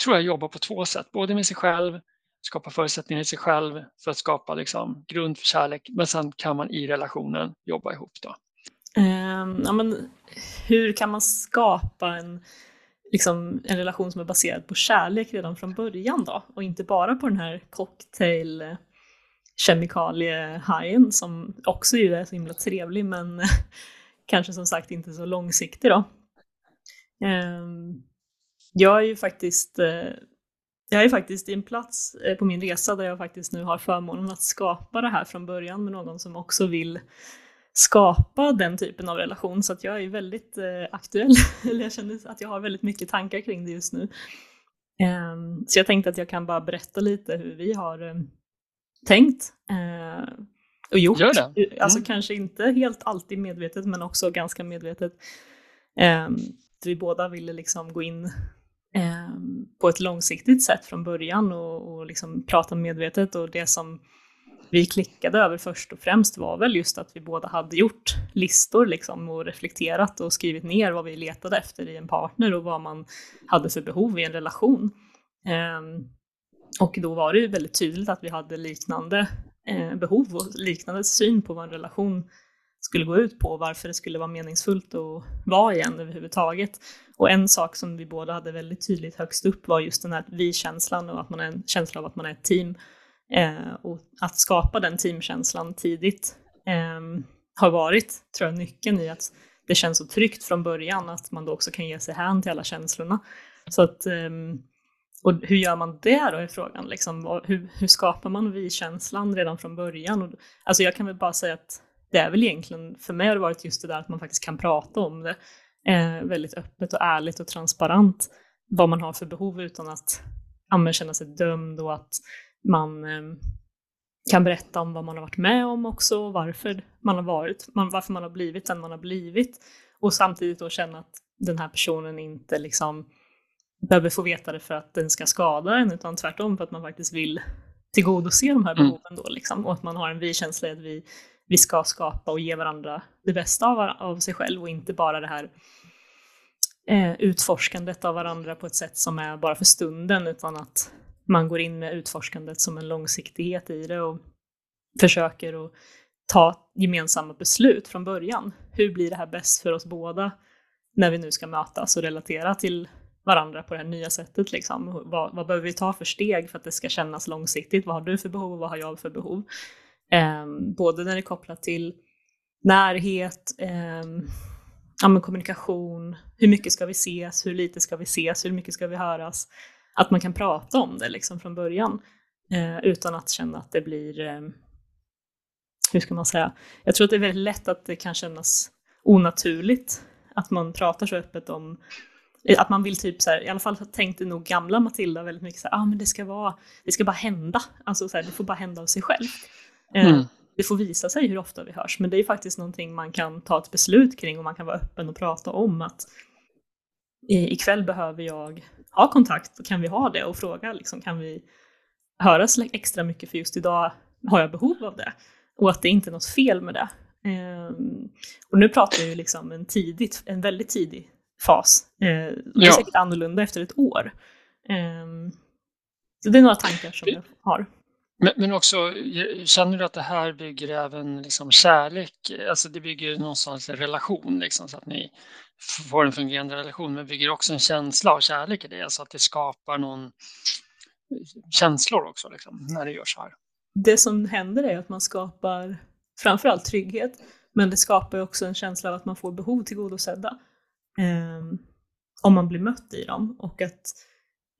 tror jag, jobba på två sätt, både med sig själv, skapa förutsättningar i sig själv för att skapa liksom, grund för kärlek, men sen kan man i relationen jobba ihop. Då. Um, ja, men hur kan man skapa en, liksom, en relation som är baserad på kärlek redan från början då? Och inte bara på den här cocktail eh, kemikaliehajen som också ju är så himla trevlig men kanske som sagt inte så långsiktig då. Ehm, jag är ju faktiskt eh, jag är faktiskt i en plats eh, på min resa där jag faktiskt nu har förmånen att skapa det här från början med någon som också vill skapa den typen av relation så att jag är väldigt eh, aktuell. Eller jag känner att jag har väldigt mycket tankar kring det just nu. Ehm, så jag tänkte att jag kan bara berätta lite hur vi har tänkt eh, och gjort. Gör det. Mm. Alltså kanske inte helt alltid medvetet men också ganska medvetet. Eh, vi båda ville liksom gå in eh, på ett långsiktigt sätt från början och, och liksom prata medvetet och det som vi klickade över först och främst var väl just att vi båda hade gjort listor liksom och reflekterat och skrivit ner vad vi letade efter i en partner och vad man hade för behov i en relation. Ehm, och då var det ju väldigt tydligt att vi hade liknande eh, behov och liknande syn på vad en relation skulle gå ut på och varför det skulle vara meningsfullt att vara igen överhuvudtaget. Och en sak som vi båda hade väldigt tydligt högst upp var just den här vi-känslan och att man är en känsla av att man är ett team. Eh, och att skapa den teamkänslan tidigt eh, har varit, tror jag, nyckeln i att det känns så tryggt från början att man då också kan ge sig hän till alla känslorna. Så att, ehm, och hur gör man det då är frågan. Liksom, hur, hur skapar man vi-känslan redan från början? Och, alltså jag kan väl bara säga att det är väl egentligen, för mig har det varit just det där att man faktiskt kan prata om det eh, väldigt öppet och ärligt och transparent vad man har för behov utan att ja, känna sig dömd och att man eh, kan berätta om vad man har varit med om också och varför man har varit, man, varför man har blivit den man har blivit och samtidigt då känna att den här personen inte liksom behöver få veta det för att den ska skada en utan tvärtom för att man faktiskt vill tillgodose de här mm. behoven då liksom och att man har en vi-känsla i att vi, vi ska skapa och ge varandra det bästa av, av sig själv och inte bara det här eh, utforskandet av varandra på ett sätt som är bara för stunden utan att man går in med utforskandet som en långsiktighet i det och försöker att ta gemensamma beslut från början. Hur blir det här bäst för oss båda när vi nu ska mötas och relatera till varandra på det här nya sättet? Liksom? Vad, vad behöver vi ta för steg för att det ska kännas långsiktigt? Vad har du för behov och vad har jag för behov? Eh, både när det är kopplat till närhet, eh, ja, kommunikation, hur mycket ska vi ses, hur lite ska vi ses, hur mycket ska vi höras? Att man kan prata om det liksom från början eh, utan att känna att det blir, eh, hur ska man säga, jag tror att det är väldigt lätt att det kan kännas onaturligt att man pratar så öppet om eh, att man vill typ så här, i alla fall tänkte nog gamla Matilda väldigt mycket så här, ah, men det ska vara, det ska bara hända, alltså så här, det får bara hända av sig själv. Eh, mm. Det får visa sig hur ofta vi hörs, men det är faktiskt någonting man kan ta ett beslut kring och man kan vara öppen och prata om att ikväll behöver jag ha kontakt, kan vi ha det och fråga liksom, kan vi höras extra mycket för just idag har jag behov av det. Och att det inte är något fel med det. Um, och nu pratar jag ju liksom en, tidigt, en väldigt tidig fas. Uh, det är ja. säkert annorlunda efter ett år. Um, så det är några tankar som jag har. Men, men också, eh, känner du att det här bygger även liksom kärlek? Alltså det bygger någonstans en relation, liksom, så att ni får en fungerande relation, men bygger också en känsla av kärlek i det, alltså att det skapar någon eh, känslor också liksom, när det görs så här. Det som händer är att man skapar framförallt trygghet, men det skapar också en känsla av att man får behov tillgodosedda. Eh, om man blir mött i dem och att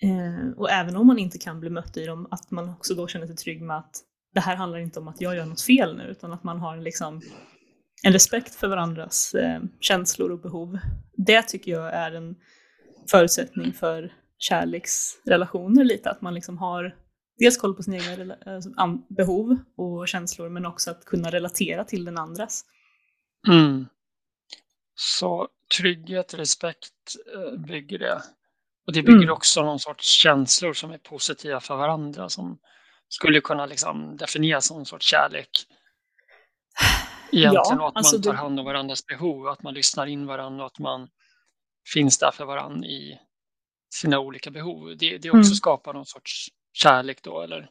eh, och även om man inte kan bli mött i dem, att man också då känner sig trygg med att det här handlar inte om att jag gör något fel nu, utan att man har en liksom en respekt för varandras eh, känslor och behov. Det tycker jag är en förutsättning för kärleksrelationer lite, att man liksom har dels koll på sina egna alltså, behov och känslor, men också att kunna relatera till den andras. Mm. Så trygghet, respekt eh, bygger det. Och det bygger mm. också någon sorts känslor som är positiva för varandra, som skulle kunna liksom definieras som någon sorts kärlek. Egentligen ja, att alltså man tar hand om varandras behov, att man lyssnar in varandra och att man finns där för varandra i sina olika behov. Det, det också mm. skapar någon sorts kärlek då, eller?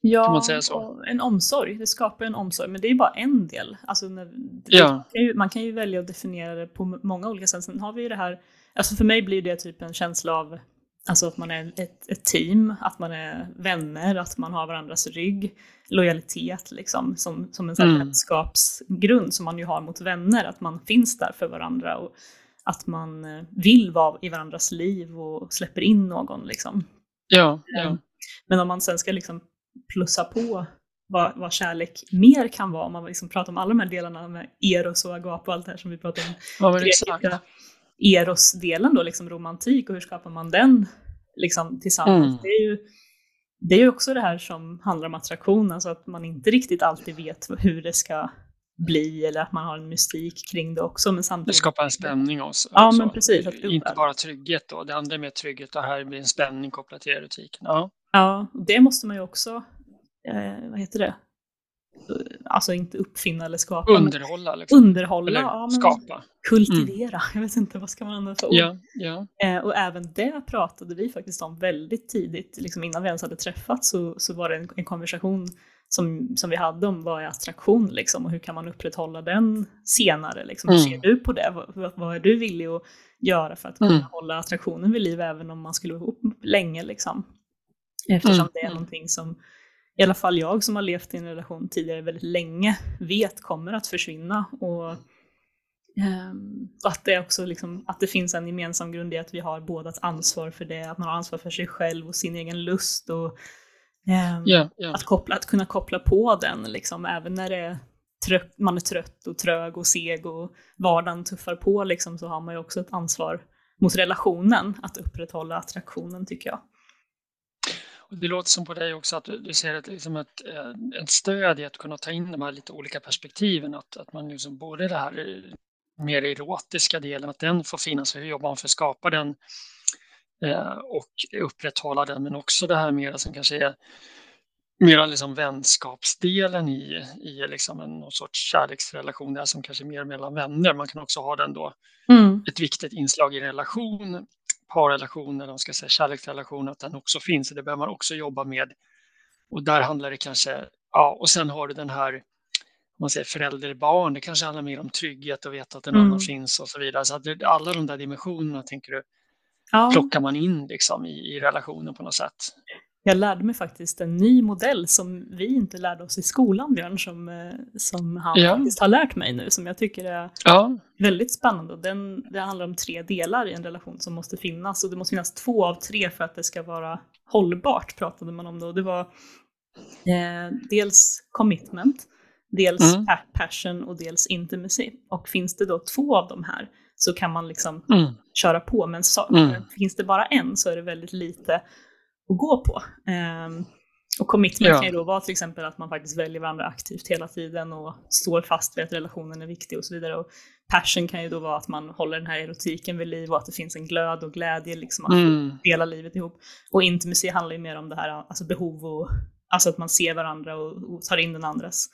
Ja, en omsorg. Det skapar en omsorg, men det är bara en del. Alltså, när, ja. man, kan ju, man kan ju välja att definiera det på många olika sätt. Sen har vi ju det här, alltså för mig blir det typ en känsla av Alltså att man är ett, ett, team, att man är vänner, att man har varandras rygg. Lojalitet liksom, som, som en mm. vänskapsgrund som man ju har mot vänner, att man finns där för varandra och att man eh, vill vara i varandras liv och släpper in någon. Liksom. Ja, ja. Ehm, men om man sen ska liksom plussa på vad, vad kärlek mer kan vara, om man liksom pratar om alla de här delarna med eros och agape och allt det här som vi pratar om. Ja, grekiska, Eros-delen då, liksom romantik och hur skapar man den liksom, tillsammans? Mm. Det, är ju, det är ju också det här som handlar om attraktion, alltså att man inte riktigt alltid vet hur det ska bli eller att man har en mystik kring det också. Men samtidigt... Det skapar en spänning också. Ja, men precis. Inte bara trygghet då, det andra är mer trygghet och här blir en spänning kopplat till erotiken. Ja, ja det måste man ju också, eh, vad heter det, alltså inte uppfinna eller skapa. Underhålla. Liksom. Underhålla, eller ja, skapa. Kultivera, mm. jag vet inte vad ska man använda för ord. Ja, ja. Eh, och även det pratade vi faktiskt om väldigt tidigt, liksom innan vi ens hade träffats så, så var det en, en konversation som, som vi hade om vad är attraktion liksom, och hur kan man upprätthålla den senare. Liksom. Hur mm. ser du på det? Vad, vad, är du villig att göra för att kunna mm. hålla attraktionen vid liv även om man skulle vara ihop länge? Liksom? Eftersom mm. det är mm. någonting som i alla fall jag som har levt i en relation tidigare väldigt länge vet kommer att försvinna. Och Um, och att det också liksom, att det finns en gemensam grund i att vi har båda ett ansvar för det, att man har ansvar för sig själv och sin egen lust och um, yeah, yeah. Att, koppla, att kunna koppla på den liksom, även när är trött, man är trött och trög och seg och vardagen tuffar på liksom, så har man ju också ett ansvar mot relationen att upprätthålla attraktionen tycker jag. Och det låter som på dig också att du, ser det liksom ett, ett eh, stöd i att kunna ta in de här lite olika perspektiven. Att, att man liksom både det här mer erotiska delen, att den får finnas. Hur jobbar man för att skapa den eh, och upprätthålla den? Men också det här mera som kanske är mera liksom vänskapsdelen i, i liksom en någon sorts kärleksrelation där som kanske är mer mellan vänner. Man kan också ha den då, mm. ett viktigt inslag i relation, parrelation eller ska säga kärleksrelation, att den också finns. Det behöver man också jobba med. Och där handlar det kanske, ja, och sen har du den här man säger förälder-barn, det kanske handlar mer om trygghet och veta att en mm. annan finns och så vidare. Så att det, alla de där dimensionerna tänker du, ja. plockar man in liksom i, i relationen på något sätt. Jag lärde mig faktiskt en ny modell som vi inte lärde oss i skolan, Björn, som, eh, som han ja. faktiskt har lärt mig nu, som jag tycker är ja. väldigt spännande. Den, det handlar om tre delar i en relation som måste finnas och det måste finnas två av tre för att det ska vara hållbart, pratade man om då. Det var eh, dels commitment, dels mm. passion och dels intimacy. Och finns det då två av de här så kan man liksom mm. köra på, men så, mm. finns det bara en så är det väldigt lite att gå på. Um, och commitment ja. kan ju då vara till exempel att man faktiskt väljer varandra aktivt hela tiden och står fast vid att relationen är viktig och så vidare. Och passion kan ju då vara att man håller den här erotiken vid liv och att det finns en glöd och glädje liksom att mm. dela livet ihop. Och intimacy handlar ju mer om det här alltså behov och alltså att man ser varandra och, och tar in den andras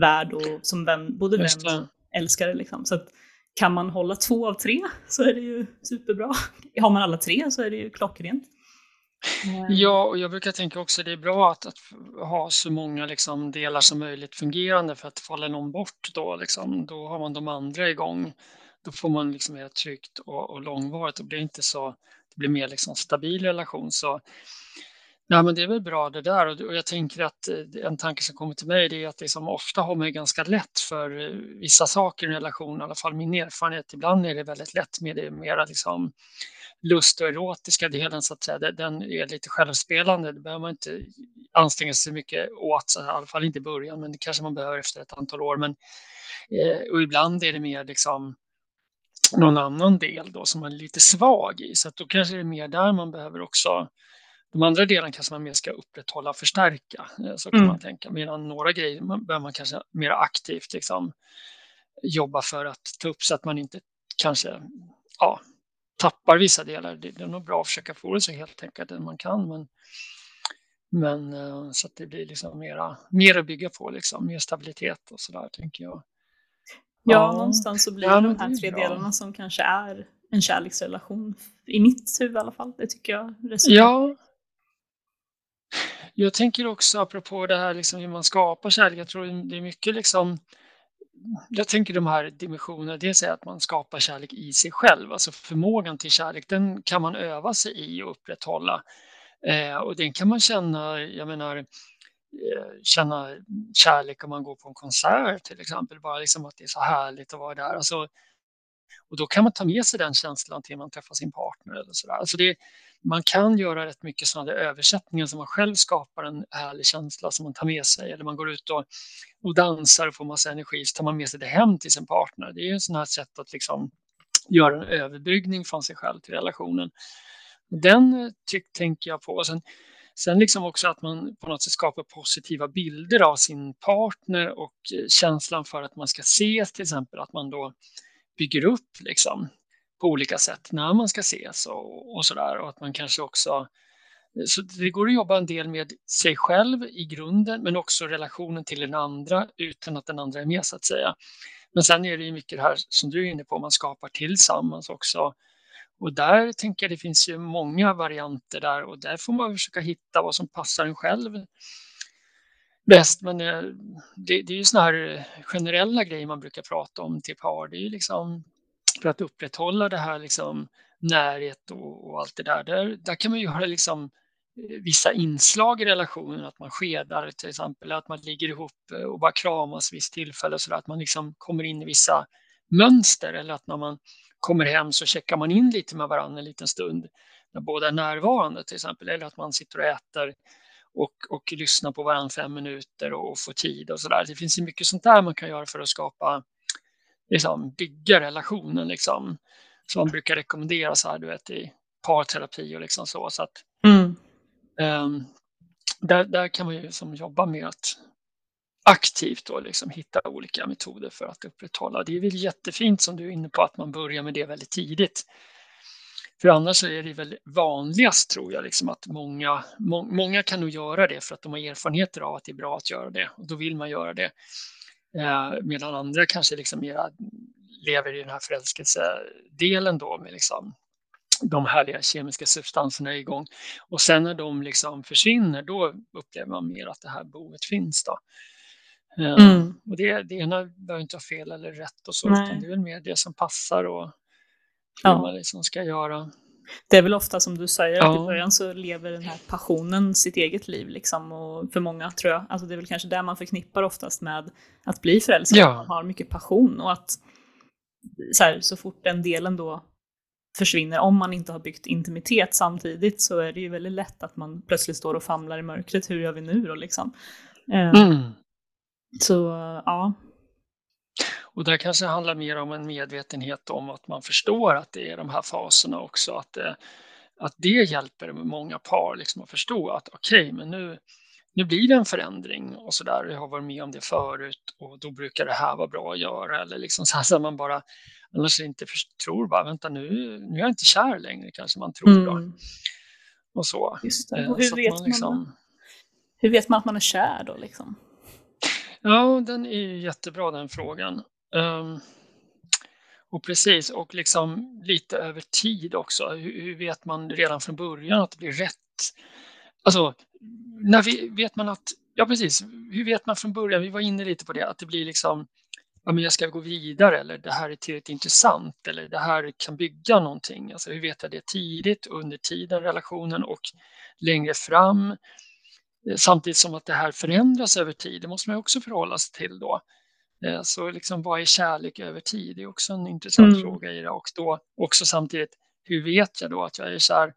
värld och som vän, både vän och älskare. Liksom. Så att, kan man hålla två av tre så är det ju superbra. Har man alla tre så är det ju klockrent. Eh. Ja, och jag brukar tänka också att det är bra att, att ha så många liksom, delar som möjligt fungerande för att faller någon bort då, liksom, då har man de andra igång. Då får man liksom mer tryggt och, och långvarigt och blir inte så, det blir mer liksom stabil relation. Så nej, men det är väl bra det där och jag tänker att eh, en tanke som kommer till mig är att liksom ofta har man ganska lätt för eh, vissa saker i en relation, i alla fall min erfarenhet. Ibland är det väldigt lätt med det mera liksom lust och erotiska delen så att säga. Den är lite självspelande. Det behöver man inte anstränga sig så mycket åt, i alla fall inte i början, men det kanske man behöver efter ett antal år. Men, eh, och ibland är det mer liksom någon annan del då som man är lite svag i, så att då kanske det är mer där man behöver också de andra delarna kanske man mer ska upprätthålla och förstärka. Eh, så kan mm. man tänka. Medan några grejer behöver man kanske mer aktivt liksom, jobba för att ta upp så att man inte kanske ja, tappar vissa delar. Det, det är nog bra att försöka få det så helt enkelt man kan. Men, men eh, så att det blir liksom mera, mer att bygga på, liksom, mer stabilitet och så där tänker jag. Ja, ja, någonstans så blir ja, de här tre bra. delarna som kanske är en kärleksrelation, i mitt huvud i alla fall. Det tycker jag resonerar. Ja, jag tänker också apropå det här liksom hur man skapar kärlek, jag tror det är mycket liksom jag tänker de här dimensionerna, dels är att man skapar kärlek i sig själv, alltså förmågan till kärlek, den kan man öva sig i och upprätthålla. Eh, och den kan man känna, jag menar, eh, känna kärlek om man går på en konsert till exempel, bara liksom att det är så härligt att vara där. Alltså, och då kan man ta med sig den känslan till man träffar sin partner eller sådär. Alltså det, man kan göra rätt mycket sådana översättningar som man själv skapar en härlig känsla som man tar med sig. Eller man går ut och, och dansar och får massa energi så tar man med sig det hem till sin partner. Det är ett sånt här sätt att liksom göra en överbryggning från sig själv till relationen. Den eh, tyck, tänker jag på. Sen, sen liksom också att man på något sätt skapar positiva bilder av sin partner och eh, känslan för att man ska ses till exempel. Att man då bygger upp liksom på olika sätt när man ska ses och, och där. Och att man kanske också så det går att jobba en del med sig själv i grunden men också relationen till den andra utan att den andra är med så att säga. Men sen är det ju mycket det här som du är inne på, man skapar tillsammans också. Och där tänker jag det finns ju många varianter där och där får man försöka hitta vad som passar en själv bäst. Men eh, det, det är ju sådana här generella grejer man brukar prata om till par. Det är ju liksom för att upprätthålla det här liksom närhet och, och allt det där. där. Där kan man ju ha liksom eh, vissa inslag i relationen, att man skedar till exempel, att man ligger ihop eh, och bara kramas vid visst tillfälle så att man liksom kommer in i vissa mönster eller att när man kommer hem så checkar man in lite med varandra en liten stund när båda är närvarande till exempel. Eller att man sitter och äter och, och lyssnar på varandra fem minuter och, och får tid och sådär. Det finns ju mycket sånt där man kan göra för att skapa, liksom, bygga relationen liksom. Som man brukar rekommendera så här, du vet, i parterapi och liksom så. så att, Mm. um, där, där kan man ju som jobba med att aktivt då liksom hitta olika metoder för att upprätthålla. Det är väl jättefint som du är inne på att man börjar med det väldigt tidigt. För annars så är det väl vanligast tror jag liksom att många, må, många kan nog göra det för att de har erfarenheter av att det är bra att göra det och då vill man göra det. Eh, medan andra kanske liksom mera lever i den här förälskelsedelen då med liksom de härliga kemiska substanserna igång. Och sen när de liksom försvinner, då upplever man mer att det här behovet finns. Då. Eh, Mm. Och det, det ena behöver inte ha fel eller rätt och så, Nej. utan det är väl mer det som passar och hur Ja. man liksom ska göra. Det är väl ofta som du säger, att i Ja. början så lever den här passionen sitt eget liv. Liksom, och för många tror jag, alltså det är väl kanske där man förknippar oftast med att bli förälskad. Ja. Man har mycket passion och att så, här, så fort den delen då försvinner, om man inte har byggt intimitet samtidigt, så är det ju väldigt lätt att man plötsligt står och famlar i mörkret. Hur gör vi nu då liksom? Eh, Mm. Så ja, Och där kanske det handlar mer om en medvetenhet om att man förstår att det är de här faserna också. Att det, att det hjälper många par liksom att förstå att okej, men nu, nu blir det en förändring och så där. Jag har varit med om det förut och då brukar det här vara bra att göra. Eller liksom så här så man bara annars inte tror bara vänta nu, nu är jag inte kär längre kanske man tror då. mm, Och så. Eh, Och hur så vet, man man, liksom, hur vet man att man är kär då? Liksom? Ja, den är jättebra den frågan. Um, och precis, och liksom lite över tid också. Hur, hur vet man redan från början att det blir rätt? Alltså, när vi, vet man att, ja precis, hur vet man från början, vi var inne lite på det, att det blir liksom, ja men jag ska gå vidare eller det här är tillräckligt intressant eller det här kan bygga någonting. Alltså hur vet jag det tidigt, under tiden, relationen och längre fram? Samtidigt som att det här förändras över tid, det måste man också förhålla sig till då. Eh, Så liksom vad är kärlek över tid? Det är också en intressant Mm. fråga i det. Och då också samtidigt, hur vet jag då att jag är kär?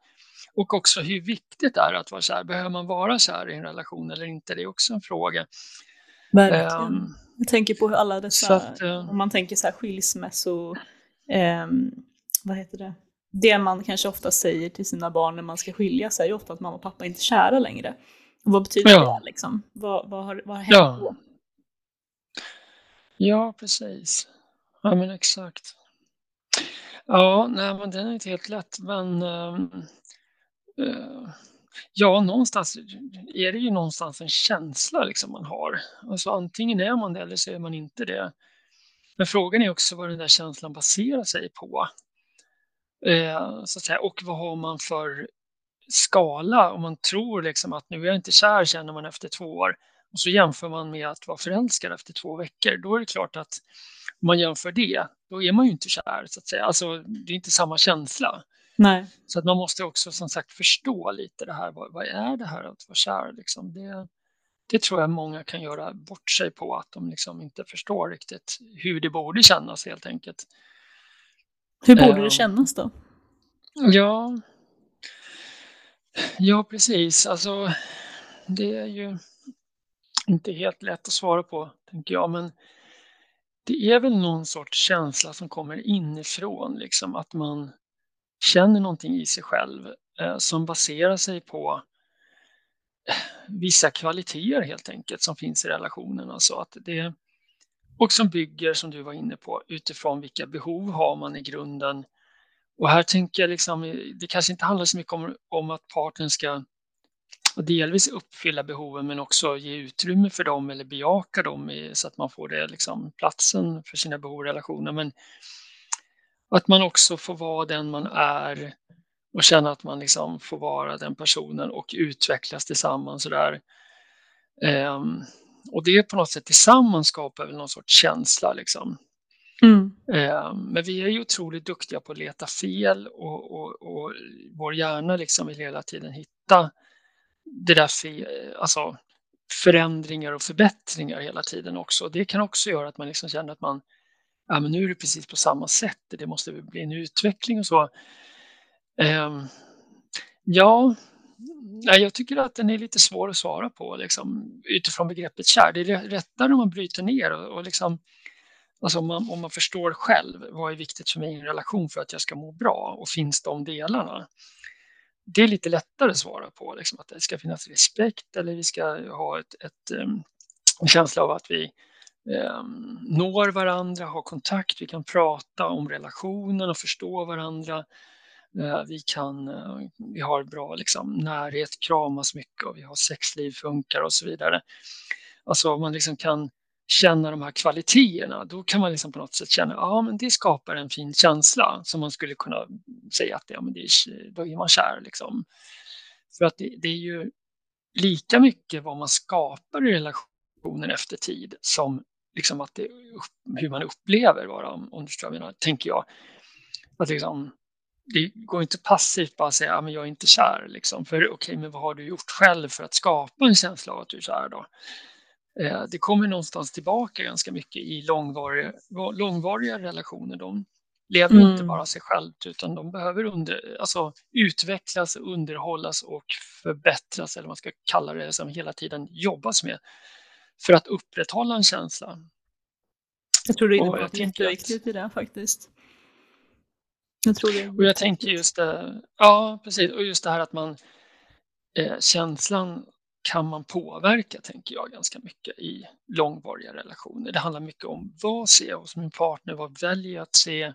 Och också hur viktigt är det att vara kär? Behöver man vara kär i en relation eller inte? Det är också en fråga. Verkligen. Ehm, Jag tänker på hur alla dessa, att, eh, om man tänker så här skilsmässo, ehm, vad heter det? Det man kanske ofta säger till sina barn när man ska skilja sig är ju ofta att mamma och pappa inte är kära längre. Och vad betyder Ja. det liksom? Vad, vad, har, vad har hänt Ja. då? Ja, precis. Ja, men exakt. Ja, nej, men den är inte helt lätt, men ehm, eh, ja, någonstans är det ju någonstans en känsla liksom man har. Alltså antingen är man det eller så är man inte det. Men frågan är också vad den där känslan baserar sig på. Uh, så att säga. Och vad har man för skala? Om man tror liksom att nu är jag inte kär känner man efter två år och så jämför man med att vara förälskad efter två veckor. Då är det klart att om man jämför det, då är man ju inte kär så att säga. Alltså, det är inte samma känsla. Nej. Så att man måste också som sagt förstå lite det här. Vad, vad är det här att vara kär? Liksom? Det, det tror jag många kan göra bort sig på, att de liksom inte förstår riktigt hur det borde kännas helt enkelt. Hur borde det kännas då? Ja, ja precis. Alltså, det är ju inte helt lätt att svara på, tänker jag. Men det är väl någon sorts känsla som kommer inifrån, liksom att man känner någonting i sig själv eh, som baserar sig på eh, vissa kvaliteter helt enkelt som finns i relationen. Alltså att det, och som bygger, som du var inne på, utifrån vilka behov har man i grunden. Och här tänker jag liksom, eh, det kanske inte handlar så mycket om, om att partnern ska delvis uppfylla behoven men också ge utrymme för dem eller bejaka dem i, så att man får det liksom platsen för sina behov i relationen. Men att man också får vara den man är och känna att man liksom får vara den personen och utvecklas tillsammans. Sådär. Ehm, och det på något sätt tillsammans skapar väl någon sorts känsla. Liksom. Mm. Ehm, men vi är ju otroligt duktiga på att leta fel och, och, och vår hjärna liksom vill hela tiden hitta det där fe- eh, alltså förändringar och förbättringar hela tiden också. Det kan också göra att man liksom känner att man ja, men nu är det precis på samma sätt, det måste bli en utveckling och så. Eh, ja, jag tycker att den är lite svår att svara på liksom, utifrån begreppet kär. Det är lättare om man bryter ner och, och liksom, alltså om, man, om man förstår själv vad är viktigt för mig i en relation för att jag ska må bra och finns de delarna. Det är lite lättare att svara på, liksom, att det ska finnas respekt eller vi ska ha ett, ett, en känsla av att vi eh, når varandra, har kontakt, vi kan prata om relationen och förstå varandra. Eh, vi, kan, eh, vi har bra liksom, närhet, kramas mycket och vi har sexliv funkar och så vidare. Alltså man liksom kan känna de här kvaliteterna, då kan man liksom på något sätt känna ja, det skapar en fin känsla som man skulle kunna säga att ja, men det är, då är man kär. Liksom. För att det, det är ju lika mycket vad man skapar i relationen efter tid som liksom att det, hur man upplever varandra, om du förstår vad jag menar, tänker jag. Att liksom, det går inte passivt bara att säga att jag är inte kär. Liksom. För okej, okay, men vad har du gjort själv för att skapa en känsla av att du är kär då? Eh, det kommer någonstans tillbaka ganska mycket i långvariga, långvariga relationer. De lever mm. inte bara sig självt utan de behöver under, alltså, utvecklas, underhållas och förbättras eller vad man ska kalla det, som hela tiden jobbas med för att upprätthålla en känsla. Jag tror det är något jätteviktigt i det faktiskt. Jag tror det. Och jag tänker just det, ja precis, och just det här att man eh, känslan kan man påverka, tänker jag, ganska mycket i långvariga relationer. Det handlar mycket om vad ser jag hos min partner, vad väljer jag att se,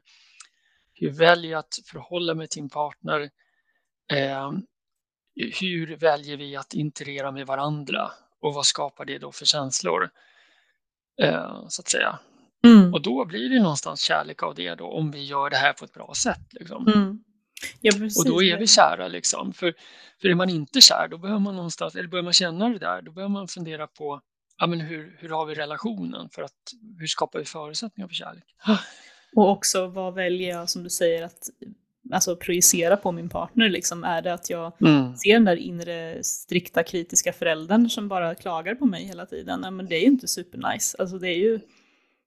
hur väljer jag att förhålla mig till min partner, eh, hur väljer vi att interagera med varandra och vad skapar det då för känslor? Eh, så att säga. Mm. Och då blir det någonstans kärlek av det då, om vi gör det här på ett bra sätt. Liksom. Mm. Ja, och då är vi kära. Liksom. För, för är man inte kär, då behöver man någonstans, eller börjar man känna det där, då behöver man fundera på ja, men hur, hur har vi relationen? För att, hur skapar vi förutsättningar för kärlek? Och också vad väljer jag, som du säger, att alltså, projicera på min partner? Liksom? Är det att jag mm. ser den där inre strikta kritiska föräldern som bara klagar på mig hela tiden? Nej, men det är ju inte supernice. Alltså, det är ju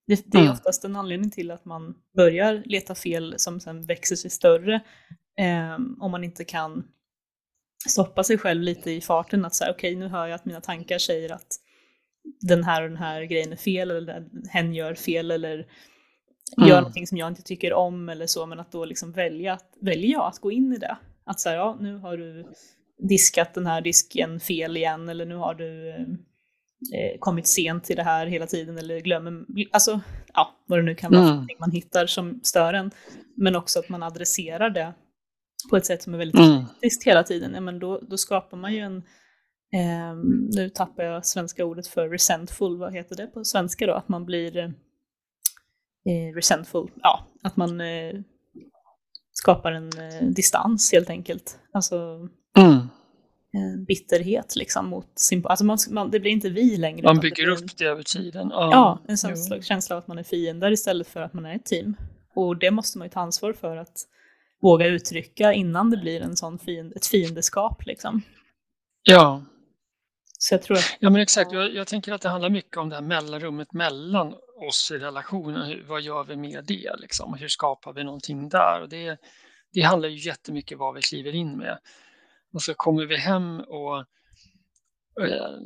det, det är mm. oftast en anledning till att man börjar leta fel som sen växer sig större. Eh, om man inte kan stoppa sig själv lite i farten att säga okej okay, nu hör jag att mina tankar säger att den här och den här grejen är fel eller hen gör fel eller mm. gör någonting som jag inte tycker om eller så men att då liksom välja, välja jag att gå in i det. Att säga ja nu har du diskat den här disken fel igen eller nu har du eh, kommit sent till det här hela tiden eller glömmer, alltså ja, vad det nu kan vara mm. man hittar som stör en. Men också att man adresserar det på ett sätt som är väldigt mm. kritiskt hela tiden, ja, men då, då skapar man ju en, eh, nu tappar jag svenska ordet för resentful, vad heter det på svenska då? Att man blir eh, resentful, ja, att man eh, skapar en eh, distans helt enkelt. Alltså mm. bitterhet liksom mot sin, alltså man, man, det blir inte vi längre. Man bygger det upp det över tiden. Ja, ja en sån känsla av att man är fiender istället för att man är ett team. Och det måste man ju ta ansvar för att våga uttrycka innan det blir en sån fiend, ett fiendeskap. Liksom. Ja. Så jag tror att... Ja, men exakt. Jag, jag, tänker att det handlar mycket om det här mellanrummet mellan oss i relationen. Hur, vad gör vi med det? Liksom? Hur skapar vi någonting där? Och det, det handlar ju jättemycket vad vi kliver in med. Och så kommer vi hem och eh,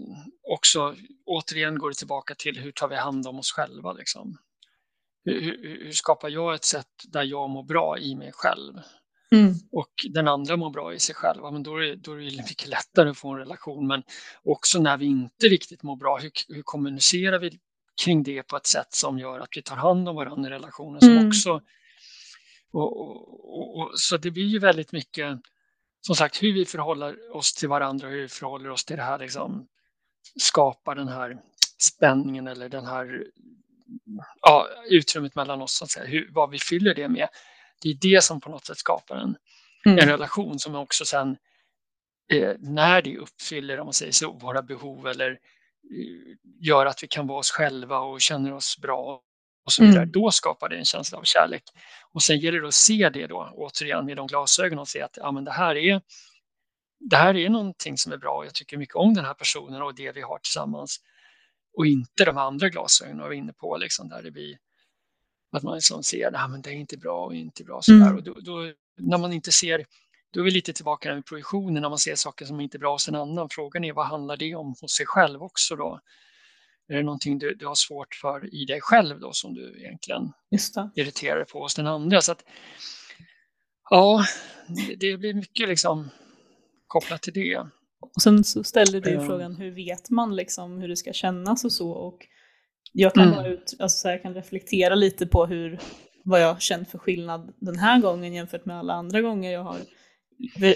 också återigen går det tillbaka till hur tar vi hand om oss själva? Liksom? Hur, hur, skapar jag ett sätt där jag mår bra i mig själv? Mm. Och den andra mår bra i sig själv, men då är, då är det mycket lättare att få en relation. Men också när vi inte riktigt mår bra, hur, hur kommunicerar vi kring det på ett sätt som gör att vi tar hand om varandra i relationen? Som mm. också, och, och, och, så det blir ju väldigt mycket, som sagt, hur vi förhåller oss till varandra, hur vi förhåller oss till det här, liksom, skapar den här spänningen eller den här ja, utrymmet mellan oss, så att säga, hur, vad vi fyller det med. Det är det som på något sätt skapar en, mm. en relation som också sen, eh, när det uppfyller om man säger så, våra behov eller eh, gör att vi kan vara oss själva och känner oss bra och så vidare, mm. då skapar det en känsla av kärlek. Och sen gäller det att se det då, återigen med de glasögonen och se att ja, men det, här är, det här är någonting som är bra. Jag tycker mycket om den här personen och det vi har tillsammans och inte de andra glasögonen jag var inne på, liksom, där det blir att man liksom ser att ah, det är inte bra och inte bra. Sådär. Mm. Och då, då, när man inte ser, då är vi lite tillbaka med projektionen, när man ser saker som inte är bra hos en annan. Frågan är vad handlar det om hos sig själv också då? Är det någonting du, du har svårt för i dig själv då som du egentligen irriterar dig på hos den andra? Så att, ja, det blir mycket liksom kopplat till det. Och sen så ställer du mm. frågan hur vet man liksom hur det ska kännas och så och jag kan mm. ut, alltså så här, kan reflektera lite på hur, vad jag har känt för skillnad den här gången jämfört med alla andra gånger jag har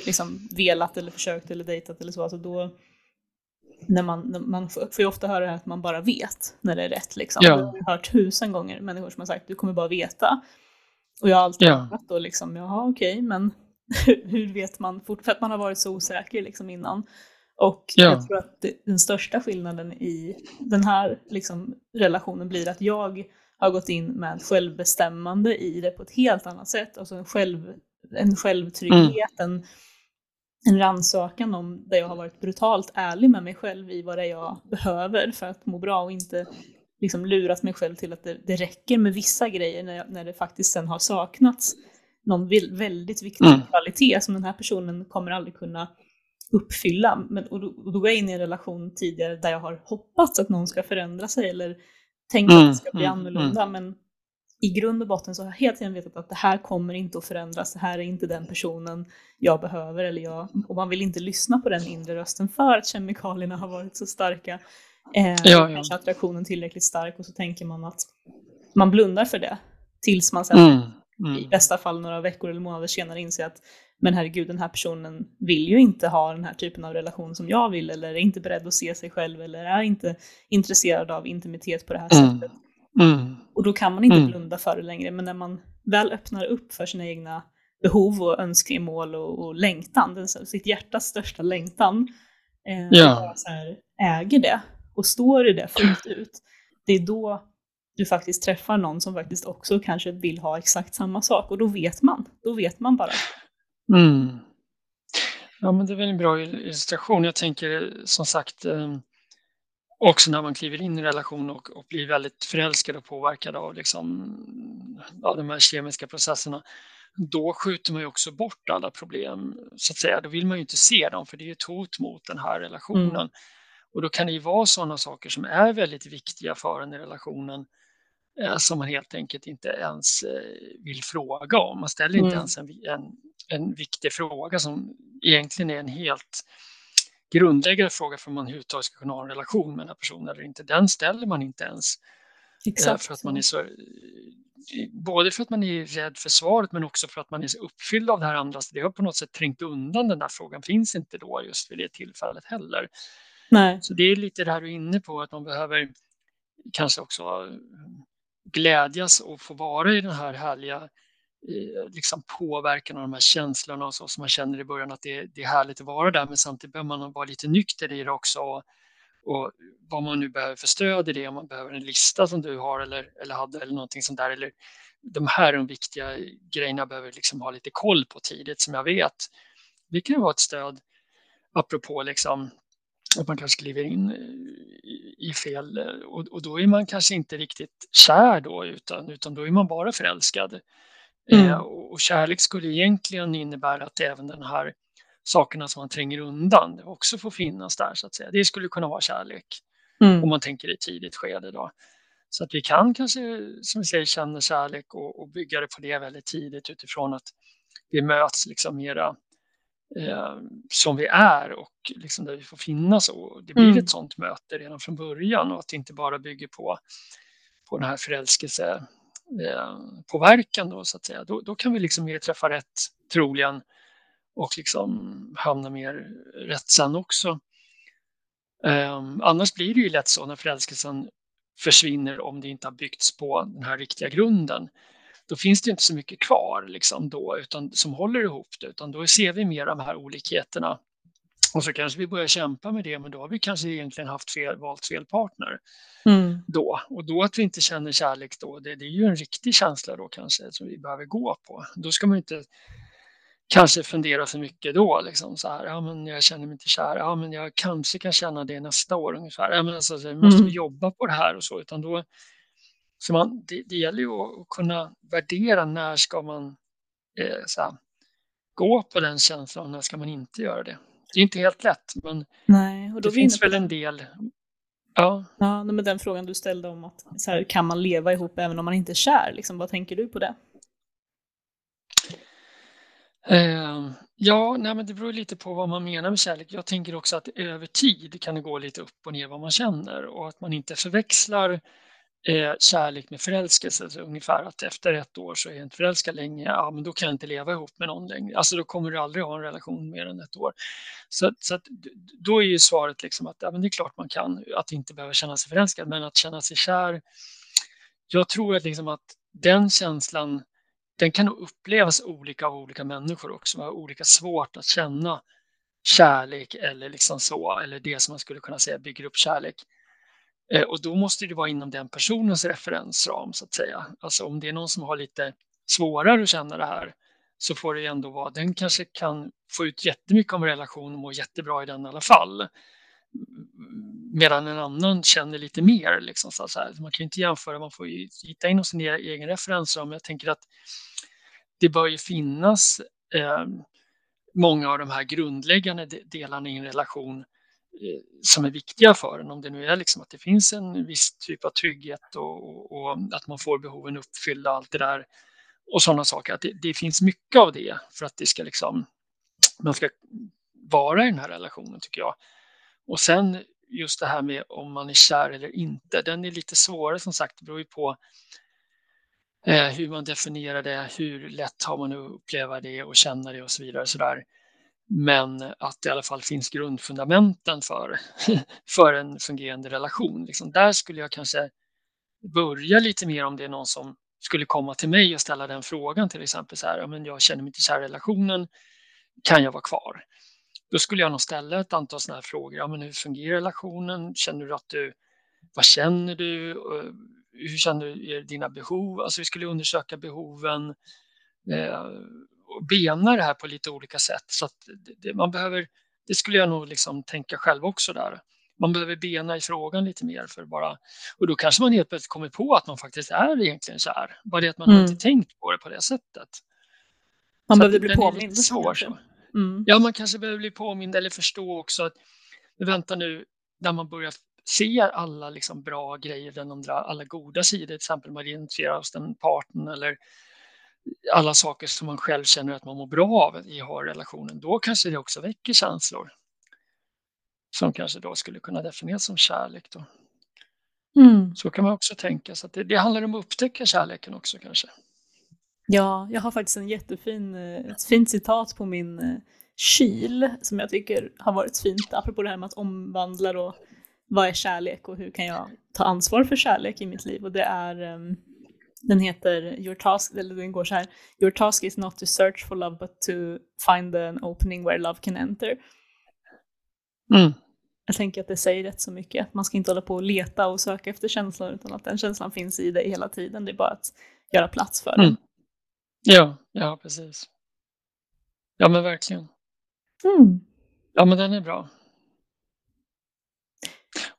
liksom velat eller försökt eller dejtat eller så. Alltså då, när man, när man får ju ofta höra att man bara vet när det är rätt. Liksom. Ja. Jag har hört tusen gånger människor som har sagt du kommer bara veta. Och jag har alltid ja. då liksom, jaha okej, okay, men hur vet man, för att man har varit så osäker liksom innan. Och ja. jag tror att det, den största skillnaden i den här liksom, relationen blir att jag har gått in med självbestämmande i det på ett helt annat sätt. Alltså en, själv, en självtrygghet, mm. en, en rannsakan om där jag har varit brutalt ärlig med mig själv i vad det är jag behöver för att må bra och inte liksom lurat mig själv till att det, det räcker med vissa grejer när, jag, när det faktiskt sen har saknats någon väldigt viktig mm. kvalitet som den här personen kommer aldrig kunna uppfylla. Men, och, då, och då går jag in i en relation tidigare där jag har hoppats att någon ska förändra sig eller tänkt mm, att det ska bli mm, annorlunda. Mm. Men i grund och botten så har jag hela tiden vetat att det här kommer inte att förändras. Det här är inte den personen jag behöver. Eller jag, och man vill inte lyssna på den inre rösten för att kemikalierna har varit så starka. Eh, ja, ja. Attraktionen tillräckligt stark och så tänker man att man blundar för det. Tills man sen mm, i bästa fall några veckor eller månader senare inser att men herregud, den här personen vill ju inte ha den här typen av relation som jag vill eller är inte beredd att se sig själv eller är inte intresserad av intimitet på det här mm. sättet. Mm. Och då kan man inte mm. blunda för det längre, men när man väl öppnar upp för sina egna behov och önskemål och, och längtan, den, sitt hjärtas största längtan, eh, ja. så här, äger det och står i det fullt ut, det är då du faktiskt träffar någon som faktiskt också kanske vill ha exakt samma sak och då vet man. Då vet man bara. Mm. Ja, men det är väl en bra illustration. Jag tänker som sagt eh, också när man kliver in i en relation och, och blir väldigt förälskad och påverkad av liksom, ja, de här kemiska processerna. Då skjuter man ju också bort alla problem, så att säga. Då vill man ju inte se dem, för det är ett hot mot den här relationen. Mm. Och då kan det ju vara sådana saker som är väldigt viktiga för en i relationen eh, som man helt enkelt inte ens eh, vill fråga om. Man ställer inte mm. ens en, en en viktig fråga som egentligen är en helt grundläggande fråga för om man överhuvudtaget ska kunna ha en relation med den här personen eller inte. Den ställer man inte ens. Eh, Exakt. För att man är så, både för att man är rädd för svaret men också för att man är så uppfylld av det här andra. Så det har på något sätt trängt undan den här frågan. Finns inte då just vid det tillfället heller. Nej. Så det är lite det här du är inne på att man behöver kanske också glädjas och få vara i den här härliga eh, liksom påverkan av de här känslorna och så som man känner i början att det, det är härligt att vara där men samtidigt behöver man vara lite nykter i det också och, och vad man nu behöver för stöd i det, om man behöver en lista som du har eller, eller hade eller någonting sånt där eller de här de viktiga grejerna behöver liksom ha lite koll på tidigt som jag vet. Det kan vara ett stöd apropå liksom att man kanske kliver in i fel och, och då är man kanske inte riktigt kär då utan, utan då är man bara förälskad. Mm. Eh, och kärlek skulle egentligen innebära att även den här sakerna som man tränger undan också får finnas där så att säga. Det skulle kunna vara kärlek mm. om man tänker i tidigt skede då. Så att vi kan kanske, som vi säger, känna kärlek och, och bygga det på det väldigt tidigt utifrån att vi möts liksom mera eh, som vi är och liksom där vi får finnas och det blir mm. ett sånt möte redan från början och att det inte bara bygger på, på den här förälskelse Eh, påverkan då så att säga, då, då kan vi liksom mer träffa rätt troligen och liksom hamna mer rätt sen också. Um, annars blir det ju lätt så när förälskelsen försvinner om det inte har byggts på den här riktiga grunden. Då finns det inte så mycket kvar liksom då, utan, som håller ihop det, utan då ser vi mer de här olikheterna. Och så kanske vi börjar kämpa med det, men då har vi kanske egentligen haft fel, valt fel partner. Mm. Då. Och då att vi inte känner kärlek då, det, det, är ju en riktig känsla då kanske som vi behöver gå på. Då ska man inte kanske fundera för mycket då, liksom så här, ja men jag känner mig inte kär, ja men jag kanske kan känna det nästa år ungefär, ja men alltså, så måste mm. vi jobba på det här och så, utan då, Så man, det, det gäller ju att kunna värdera när ska man eh, här, gå på den känslan och när ska man inte göra det. Det är inte helt lätt, men Nej, det finns väl en del. Ja, Ja, men den frågan du ställde om att så här, kan man leva ihop även om man inte är kär? Liksom, vad tänker du på det? Eh, ja, nej, men det beror lite på vad man menar med kärlek. Jag tänker också att över tid kan det gå lite upp och ner vad man känner och att man inte förväxlar eh, kärlek med förälskelse. Så ungefär att efter ett år så är jag inte förälskad längre, ja men då kan jag inte leva ihop med någon längre. Alltså då kommer du aldrig ha en relation mer än ett år. Så, så att, då är ju svaret liksom att ja, men det är klart man kan, att inte behöva känna sig förälskad, men att känna sig kär. Jag tror att, liksom att den känslan den kan upplevas olika av olika människor också. Man har olika svårt att känna kärlek eller liksom så, eller det som man skulle kunna säga bygger upp kärlek. Eh, och då måste det vara inom den personens referensram så att säga. Alltså om det är någon som har lite svårare att känna det här så får det ändå vara, den kanske kan få ut jättemycket av en relation och må jättebra i den i alla fall. Medan en annan känner lite mer. Liksom, så här. Man kan ju inte jämföra, man får ju hitta inom sin e-, egen referensram. Jag tänker att det bör ju finnas eh, många av de här grundläggande delarna i en relation Eh, som är viktiga för en. Om det nu är liksom att det finns en viss typ av trygghet och, och, och att man får behoven uppfyllda, allt det där och sådana saker. Att det, det finns mycket av det för att det ska liksom, man ska vara i den här relationen tycker jag. Och sen just det här med om man är kär eller inte, den är lite svårare som sagt. Det beror ju på eh, hur man definierar det, hur lätt har man att uppleva det och känna det och så vidare. Så där. Men att det i alla fall finns grundfundamenten för, för en fungerande relation. Liksom där skulle jag kanske börja lite mer om det är någon som skulle komma till mig och ställa den frågan till exempel så här, ja, men jag känner mig inte kär i relationen, kan jag vara kvar? Då skulle jag nog ställa ett antal sådana här frågor. Ja, men hur fungerar relationen? Känner du att du, vad känner du? Hur känner du dina behov? Alltså vi skulle undersöka behoven eh, och bena det här på lite olika sätt. Så det, man behöver, det skulle jag nog liksom tänka själv också där. Man behöver bena i frågan lite mer för bara, och då kanske man helt plötsligt kommer på att man faktiskt är egentligen kär. Bara det att man Mm. inte tänkt på det på det sättet. Man Så behövde att bli påmind. svår. Så. Mm. Ja, man kanske behöver bli påmind eller förstå också att vänta nu, när man börjar se alla liksom bra grejer, den andra, alla goda sidor, till exempel man identifierar hos den partnern eller alla saker som man själv känner att man mår bra av i relationen, då kanske det också väcker känslor som kanske då skulle kunna definieras som kärlek. Då. Mm. Så kan man också tänka. Så att det, det handlar om att upptäcka kärleken också kanske. Ja, jag har faktiskt en jättefin, eh, ett fint citat på min eh, kyl som jag tycker har varit fint, apropå det här med att omvandla då, vad är kärlek och hur kan jag ta ansvar för kärlek i mitt liv? Och det är, ehm, den heter, your task, eller den går så här, your task is not to search for love but to find an opening where love can enter. Mm. Jag tänker att det säger rätt så mycket. Man ska inte hålla på och leta och söka efter känslor utan att den känslan finns i dig hela tiden. Det är bara att göra plats för den. Mm. Ja, ja, precis. Ja, men verkligen. Mm. Ja, men den är bra.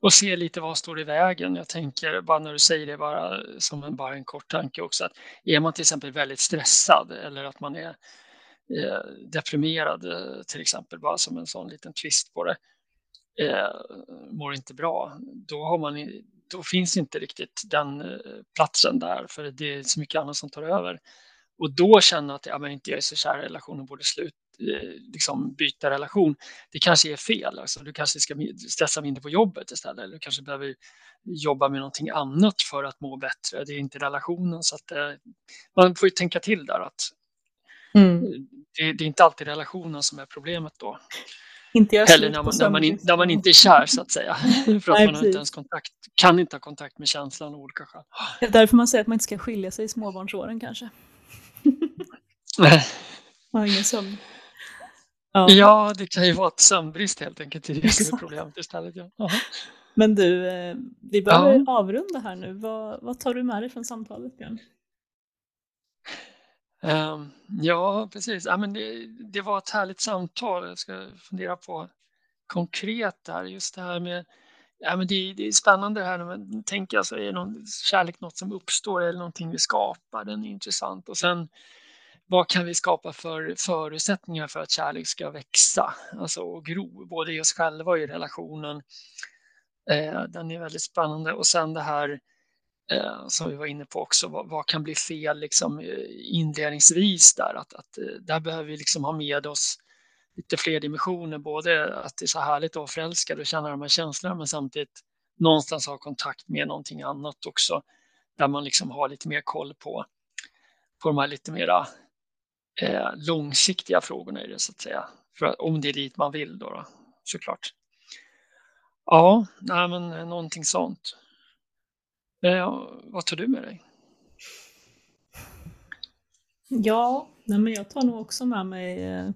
Och se lite vad står i vägen. Jag tänker bara när du säger det bara som en, bara en kort tanke också att är man till exempel väldigt stressad eller att man är eh, deprimerad eh, till exempel bara som en sån liten twist på det eh, mår inte bra. Då har man då finns inte riktigt den eh, platsen där för det är så mycket annat som tar över. Och då känna att ja, men inte jag är så kär i relationen, borde slut, liksom byta relation. Det kanske är fel. Alltså, du kanske ska stressa mindre på jobbet istället. Eller du kanske behöver jobba med någonting annat för att må bättre. Det är inte relationen. Så att, eh, man får ju tänka till där att Mm. det, det är inte alltid relationen som är problemet då. Inte slut när man, när, man in, när man inte är kär så att säga. för att Nej, man har inte ens kontakt, kan inte ha kontakt med känslan av olika skäl. Det är därför man säger att man inte ska skilja sig i småbarnsåren kanske. Man har ingen sömn. Ja. Ja, det kan ju vara ett sömnbrist helt enkelt. Är det som är problemet istället. Ja. Men du, eh, vi behöver Ja. avrunda här nu. Vad, vad tar du med dig från samtalet Björn? Ehm, ja, precis. Ja, men det, det var ett härligt samtal. Jag ska fundera på konkret där, just det här med ja, men det, det är spännande det här när man tänker, alltså, är någon, kärlek något som uppstår eller någonting vi skapar? Den är intressant. Och sen vad kan vi skapa för förutsättningar för att kärlek ska växa alltså, och gro, både i oss själva och i relationen. Eh, den är väldigt spännande. Och sen det här eh, som vi var inne på också, vad, vad, kan bli fel liksom, eh, inledningsvis där? Att, att, eh, där behöver vi liksom ha med oss lite fler dimensioner, både att det är så härligt att vara förälskad och känna de här känslorna, men samtidigt någonstans ha kontakt med någonting annat också, där man liksom har lite mer koll på, på de här lite mera eh, långsiktiga frågorna i det så att säga. För om det är dit man vill då, då såklart. Ja, nej, men eh, någonting sånt. Eh, vad tar du med dig? Ja, nej, men jag tar nog också med mig eh,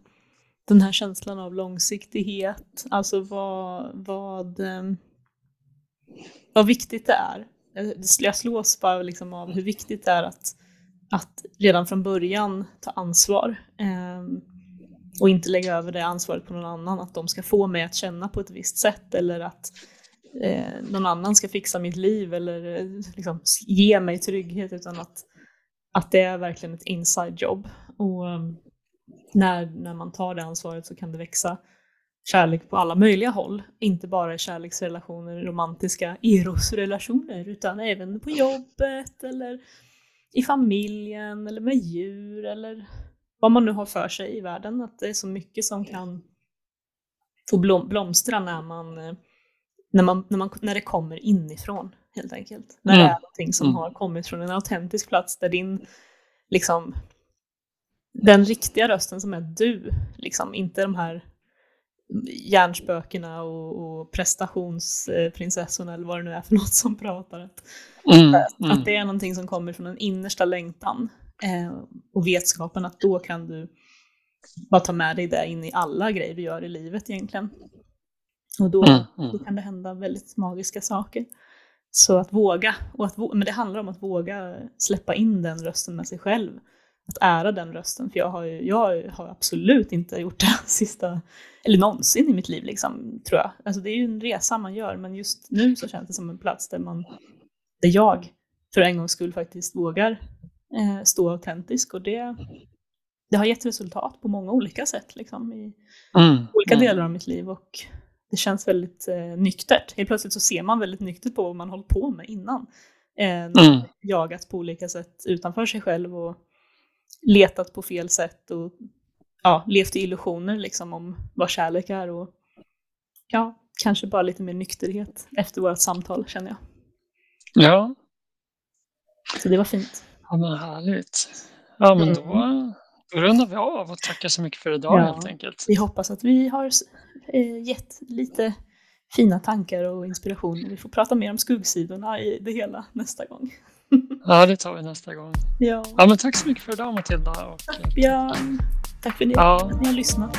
den här känslan av långsiktighet. Alltså vad, vad, eh, vad viktigt det är. Eh, jag slås bara liksom av hur viktigt det är att att redan från början ta ansvar eh, och inte lägga över det ansvaret på någon annan, att de ska få mig att känna på ett visst sätt eller att eh, någon annan ska fixa mitt liv eller eh, liksom, ge mig trygghet utan att, att det är verkligen ett inside jobb. Och ehm, när, när man tar det ansvaret så kan det växa kärlek på alla möjliga håll. Inte bara i kärleksrelationer, romantiska erosrelationer utan även på jobbet eller i familjen eller med djur eller vad man nu har för sig i världen. Att det är så mycket som kan få blom, blomstra när man, när, man, när, man, när det kommer inifrån helt enkelt. När mm. det är någonting som mm. har kommit från en autentisk plats där din, liksom, den riktiga rösten som är du, liksom, inte de här hjärnspökena och, och prestationsprinsessorna eller vad det nu är för något som pratar. Att, mm, mm. att det är någonting som kommer från en innersta längtan eh, och vetskapen att då kan du bara ta med dig det in i alla grejer du gör i livet egentligen. Och då, mm, mm. då kan det hända väldigt magiska saker. Så att våga, och att, men det handlar om att våga släppa in den rösten med sig själv att ära den rösten. För jag har, ju, jag har absolut inte gjort det sista, eller någonsin i mitt liv liksom, tror jag. Alltså det är ju en resa man gör, men just nu så känns det som en plats där man, där jag för en gångs skull faktiskt vågar eh, stå autentisk och det, det har gett resultat på många olika sätt liksom, i mm, olika mm. delar av mitt liv och det känns väldigt eh, nyktert. Helt plötsligt så ser man väldigt nyktert på vad man hållit på med innan. Eh, mm. Jagat på olika sätt utanför sig själv och letat på fel sätt och ja, levt i illusioner liksom om vad kärlek är och ja, kanske bara lite mer nykterhet efter vårt samtal känner jag. Ja. Så det var fint. Ja men härligt. Ja men då, mm. då rundar vi av och tackar så mycket för idag ja, helt enkelt. Vi hoppas att vi har eh, gett lite fina tankar och inspiration. Vi får prata mer om skuggsidorna i det hela nästa gång. Ja, det tar vi nästa gång. Ja. ja men tack så mycket för idag Matilda. Och, tack Björn. Tack för att ni, ja. att ni har lyssnat.